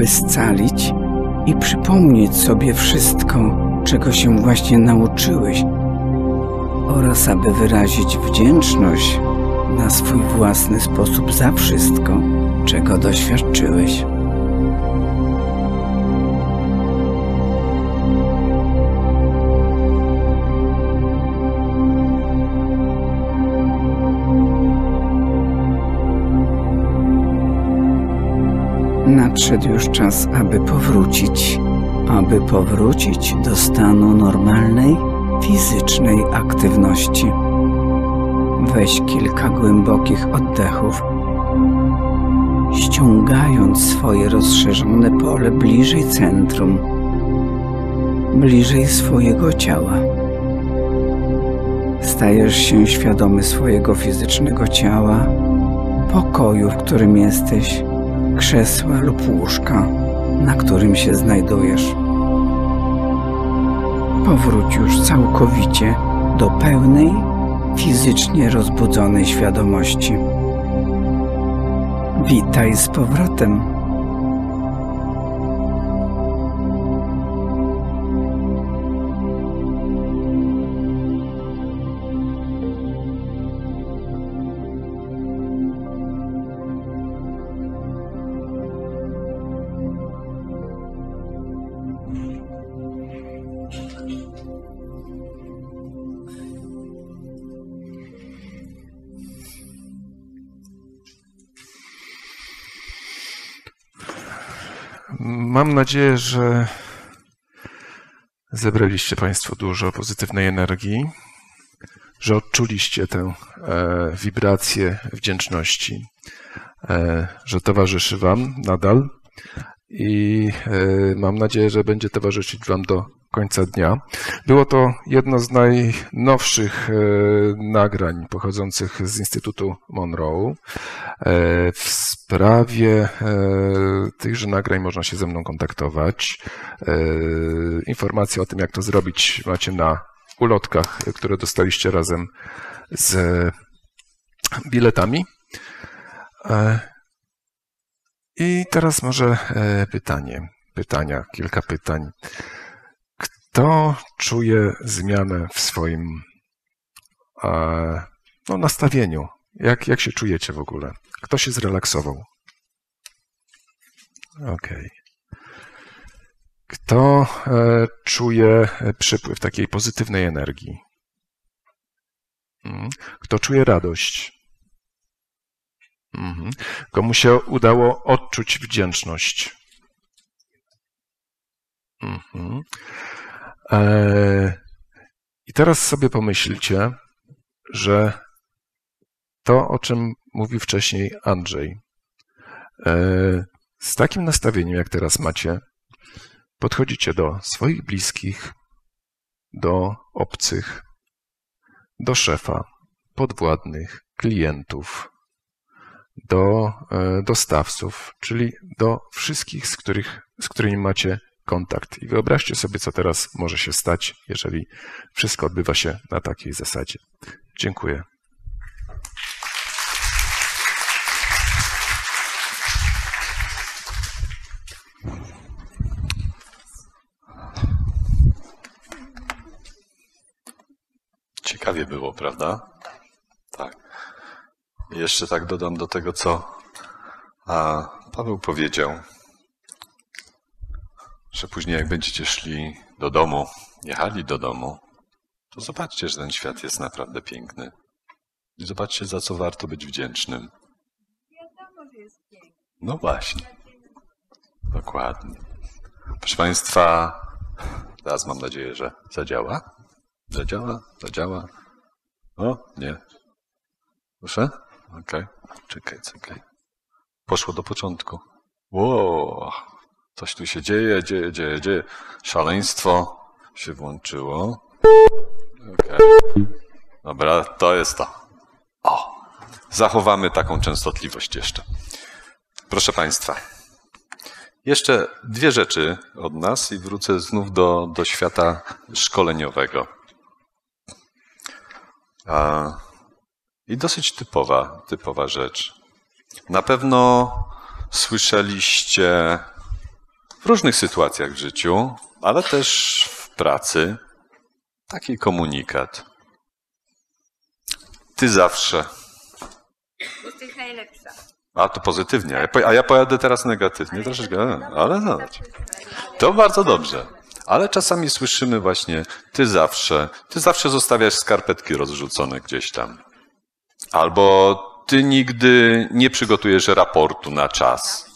Żeby scalić i przypomnieć sobie wszystko, czego się właśnie nauczyłeś, oraz aby wyrazić wdzięczność na swój własny sposób za wszystko, czego doświadczyłeś. Nadszedł już czas, aby powrócić, aby powrócić do stanu normalnej, fizycznej aktywności. Weź kilka głębokich oddechów, ściągając swoje rozszerzone pole bliżej centrum, bliżej swojego ciała. Stajesz się świadomy swojego fizycznego ciała, pokoju, w którym jesteś, krzesła lub łóżka, na którym się znajdujesz. Powróć już całkowicie do pełnej, fizycznie rozbudzonej świadomości. Witaj z powrotem. Mam nadzieję, że zebraliście Państwo dużo pozytywnej energii, że odczuliście tę e, wibrację wdzięczności, e, że towarzyszy Wam nadal i e, mam nadzieję, że będzie towarzyszyć Wam do końca dnia. Było to jedno z najnowszych e, nagrań pochodzących z Instytutu Monroe. E, W sprawie e, tychże nagrań można się ze mną kontaktować. Informacje o tym, jak to zrobić, macie na ulotkach, które dostaliście razem z biletami. I teraz może pytanie, pytania, kilka pytań. Kto czuje zmianę w swoim e, no, nastawieniu? Jak, jak się czujecie w ogóle? Kto się zrelaksował? Okej. Kto e, czuje przypływ takiej pozytywnej energii? Mm. Kto czuje radość? Mhm. Komu się udało odczuć wdzięczność? Mhm. E, I teraz sobie pomyślcie, że to, o czym mówił wcześniej Andrzej, e, z takim nastawieniem, jak teraz macie, podchodzicie do swoich bliskich, do obcych, do szefa, podwładnych, klientów, do e, dostawców, czyli do wszystkich, z, których, z którymi macie kontakt. I wyobraźcie sobie, co teraz może się stać, jeżeli wszystko odbywa się na takiej zasadzie. Dziękuję. Ciekawie było, prawda? Tak. Jeszcze tak dodam do tego, co Paweł powiedział, że później jak będziecie szli do domu, jechali do domu, to zobaczcie, że ten świat jest naprawdę piękny. I zobaczcie, za co warto być wdzięcznym. No właśnie. Dokładnie. Proszę Państwa, teraz mam nadzieję, że zadziała. Zadziała, zadziała. O, nie. Proszę? Okej. Czekaj, czekaj. Poszło do początku. Wow. Coś tu się dzieje, dzieje, dzieje, dzieje. Szaleństwo się włączyło. Okej. Dobra, to jest to. O. Zachowamy taką częstotliwość jeszcze. Proszę Państwa. Jeszcze dwie rzeczy od nas i wrócę znów do, do świata szkoleniowego. A, I dosyć typowa, typowa rzecz. Na pewno słyszeliście w różnych sytuacjach w życiu, ale też w pracy taki komunikat. Ty zawsze. Jesteś najlepsza. A to pozytywnie, a ja, pojadę teraz negatywnie troszeczkę, ale no. To bardzo dobrze. Ale czasami słyszymy właśnie, ty zawsze, ty zawsze zostawiasz skarpetki rozrzucone gdzieś tam. Albo ty nigdy nie przygotujesz raportu na czas.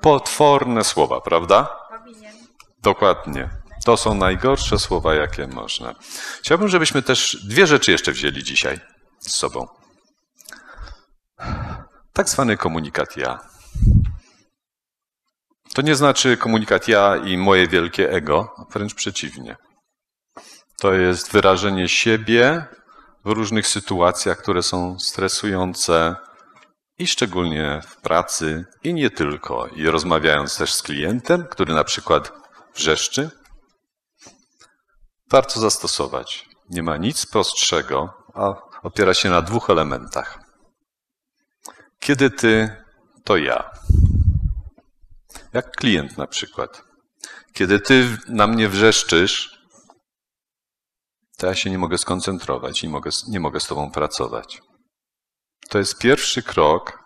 Potworne słowa, prawda? Dokładnie. To są najgorsze słowa, jakie można. Chciałbym, żebyśmy też dwie rzeczy jeszcze wzięli dzisiaj z sobą. Tak zwany komunikat ja. To nie znaczy komunikat ja i moje wielkie ego, a wręcz przeciwnie. To jest wyrażenie siebie w różnych sytuacjach, które są stresujące i szczególnie w pracy i nie tylko. I rozmawiając też z klientem, który na przykład wrzeszczy, warto zastosować. Nie ma nic prostszego, a opiera się na dwóch elementach. Kiedy ty, to ja. Jak klient na przykład. Kiedy ty na mnie wrzeszczysz, to ja się nie mogę skoncentrować i nie mogę z tobą pracować. To jest pierwszy krok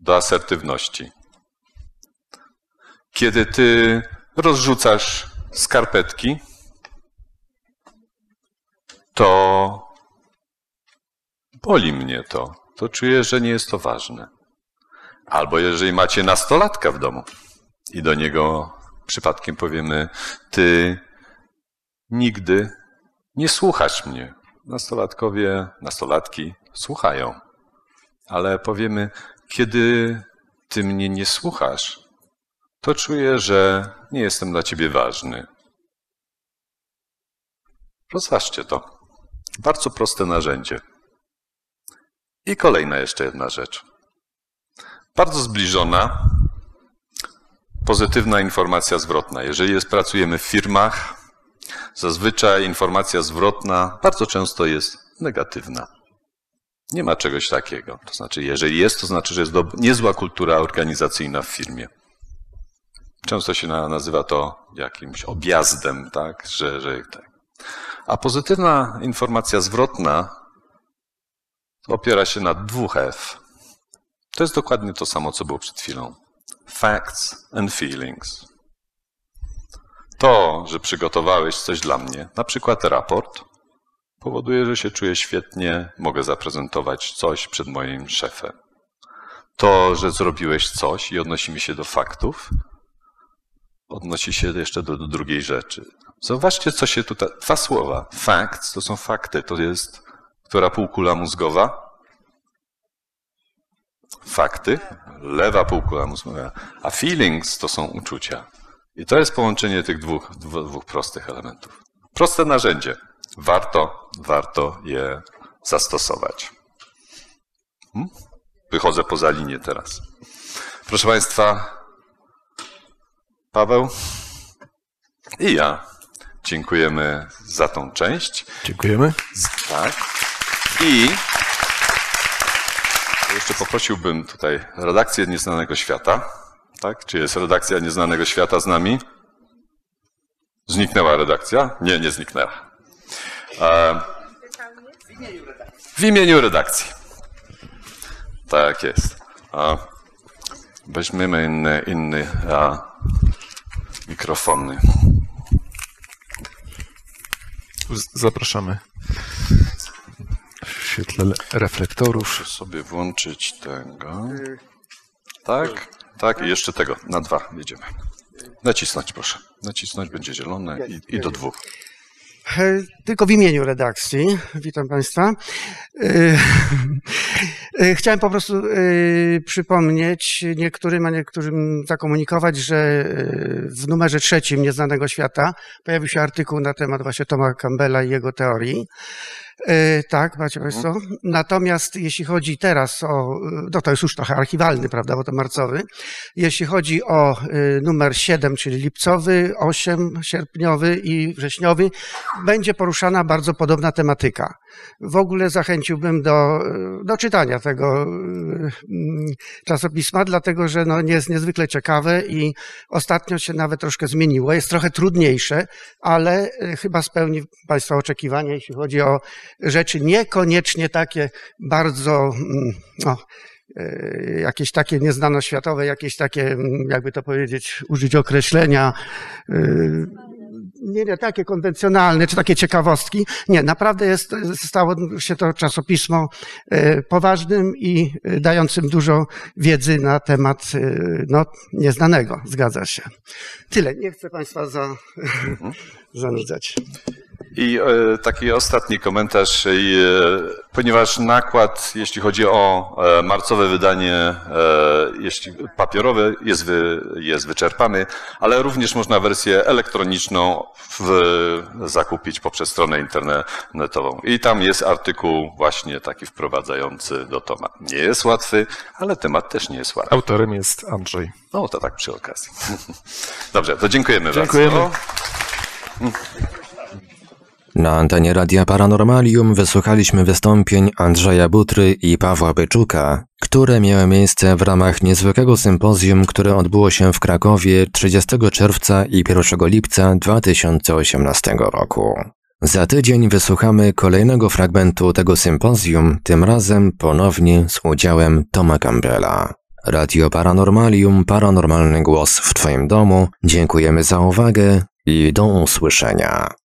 do asertywności. Kiedy ty rozrzucasz skarpetki, to boli mnie to. To czuję, że nie jest to ważne. Albo jeżeli macie nastolatka w domu i do niego przypadkiem powiemy, ty nigdy nie słuchasz mnie. Nastolatkowie, nastolatki słuchają. Ale powiemy, kiedy ty mnie nie słuchasz, to czuję, że nie jestem dla ciebie ważny. Rozważcie to. Bardzo proste narzędzie. I kolejna jeszcze jedna rzecz. Bardzo zbliżona, pozytywna informacja zwrotna. Jeżeli jest, pracujemy w firmach, zazwyczaj informacja zwrotna bardzo często jest negatywna. Nie ma czegoś takiego. To znaczy, jeżeli jest, to znaczy, że jest niezła kultura organizacyjna w firmie. Często się na, nazywa to jakimś objazdem, tak? Że, że tak. A pozytywna informacja zwrotna opiera się na dwóch F. To jest dokładnie to samo, co było przed chwilą. Facts and feelings. To, że przygotowałeś coś dla mnie, na przykład raport, powoduje, że się czuję świetnie, mogę zaprezentować coś przed moim szefem. To, że zrobiłeś coś i odnosimy się do faktów, odnosi się jeszcze do, do drugiej rzeczy. Zobaczcie, co się tutaj. Dwa słowa. Facts to są fakty. To jest która półkula mózgowa? Fakty. Lewa półkula mózgowa. A feelings to są uczucia. I to jest połączenie tych dwóch, dwóch, prostych elementów. Proste narzędzie. Warto, warto je zastosować. Hmm? Wychodzę poza linię teraz. Proszę Państwa, Paweł i ja dziękujemy za tą część. Dziękujemy. Tak. I jeszcze poprosiłbym tutaj redakcję Nieznanego Świata. Tak? Czy jest redakcja Nieznanego Świata z nami? Zniknęła redakcja? Nie, nie zniknęła. E, w imieniu redakcji. Tak jest. A, weźmiemy inny, inny a, mikrofony. Zapraszamy. W świetle le- reflektorów. Muszę sobie włączyć tego. Tak, tak i jeszcze tego. Na dwa jedziemy. Nacisnąć proszę. Nacisnąć będzie zielone i, i do dwóch. E, Tylko w imieniu redakcji, witam Państwa. E, e, Chciałem po prostu przypomnieć niektórym, a niektórym zakomunikować, że w numerze trzecim Nieznanego Świata pojawił się artykuł na temat właśnie Toma Campbella i jego teorii. E, tak, macie Państwo. Natomiast jeśli chodzi teraz o, no to jest już trochę archiwalny, prawda, bo to marcowy. Jeśli chodzi o e, numer 7, czyli lipcowy, 8 sierpniowy i wrześniowy, będzie poruszana bardzo podobna tematyka. W ogóle zachęciłbym do, do czytania tego mm, czasopisma, dlatego że no, jest niezwykle ciekawe i ostatnio się nawet troszkę zmieniło. Jest trochę trudniejsze, ale chyba spełni Państwa oczekiwania, jeśli chodzi o rzeczy niekoniecznie takie bardzo, mm, no, e, jakieś takie nieznanoświatowe, jakieś takie, mm, jakby to powiedzieć, użyć określenia, e, nie, nie takie konwencjonalne, czy takie ciekawostki. Nie, naprawdę jest, stało się to czasopismo e, poważnym i dającym dużo wiedzy na temat no, nieznanego. Zgadza się. Tyle. Nie chcę Państwa za, zanudzać. I e, taki ostatni komentarz, e, ponieważ nakład, jeśli chodzi o e, marcowe wydanie, jeśli papierowe jest, wy, jest wyczerpany, ale również można wersję elektroniczną w, zakupić poprzez stronę internetową. I tam jest artykuł właśnie taki wprowadzający do Toma. Nie jest łatwy, ale temat też nie jest łatwy. Autorem jest Andrzej. No to tak przy okazji. Dobrze, to dziękujemy, Dziękujemy. bardzo. Na antenie Radia Paranormalium wysłuchaliśmy wystąpień Andrzeja Butry i Pawła Byczuka, które miały miejsce w ramach niezwykłego sympozjum, które odbyło się w Krakowie 30 czerwca i 1 lipca 2018 roku. Za tydzień wysłuchamy kolejnego fragmentu tego sympozjum, tym razem ponownie z udziałem Toma Campbella. Radio Paranormalium, paranormalny głos w Twoim domu. Dziękujemy za uwagę i do usłyszenia.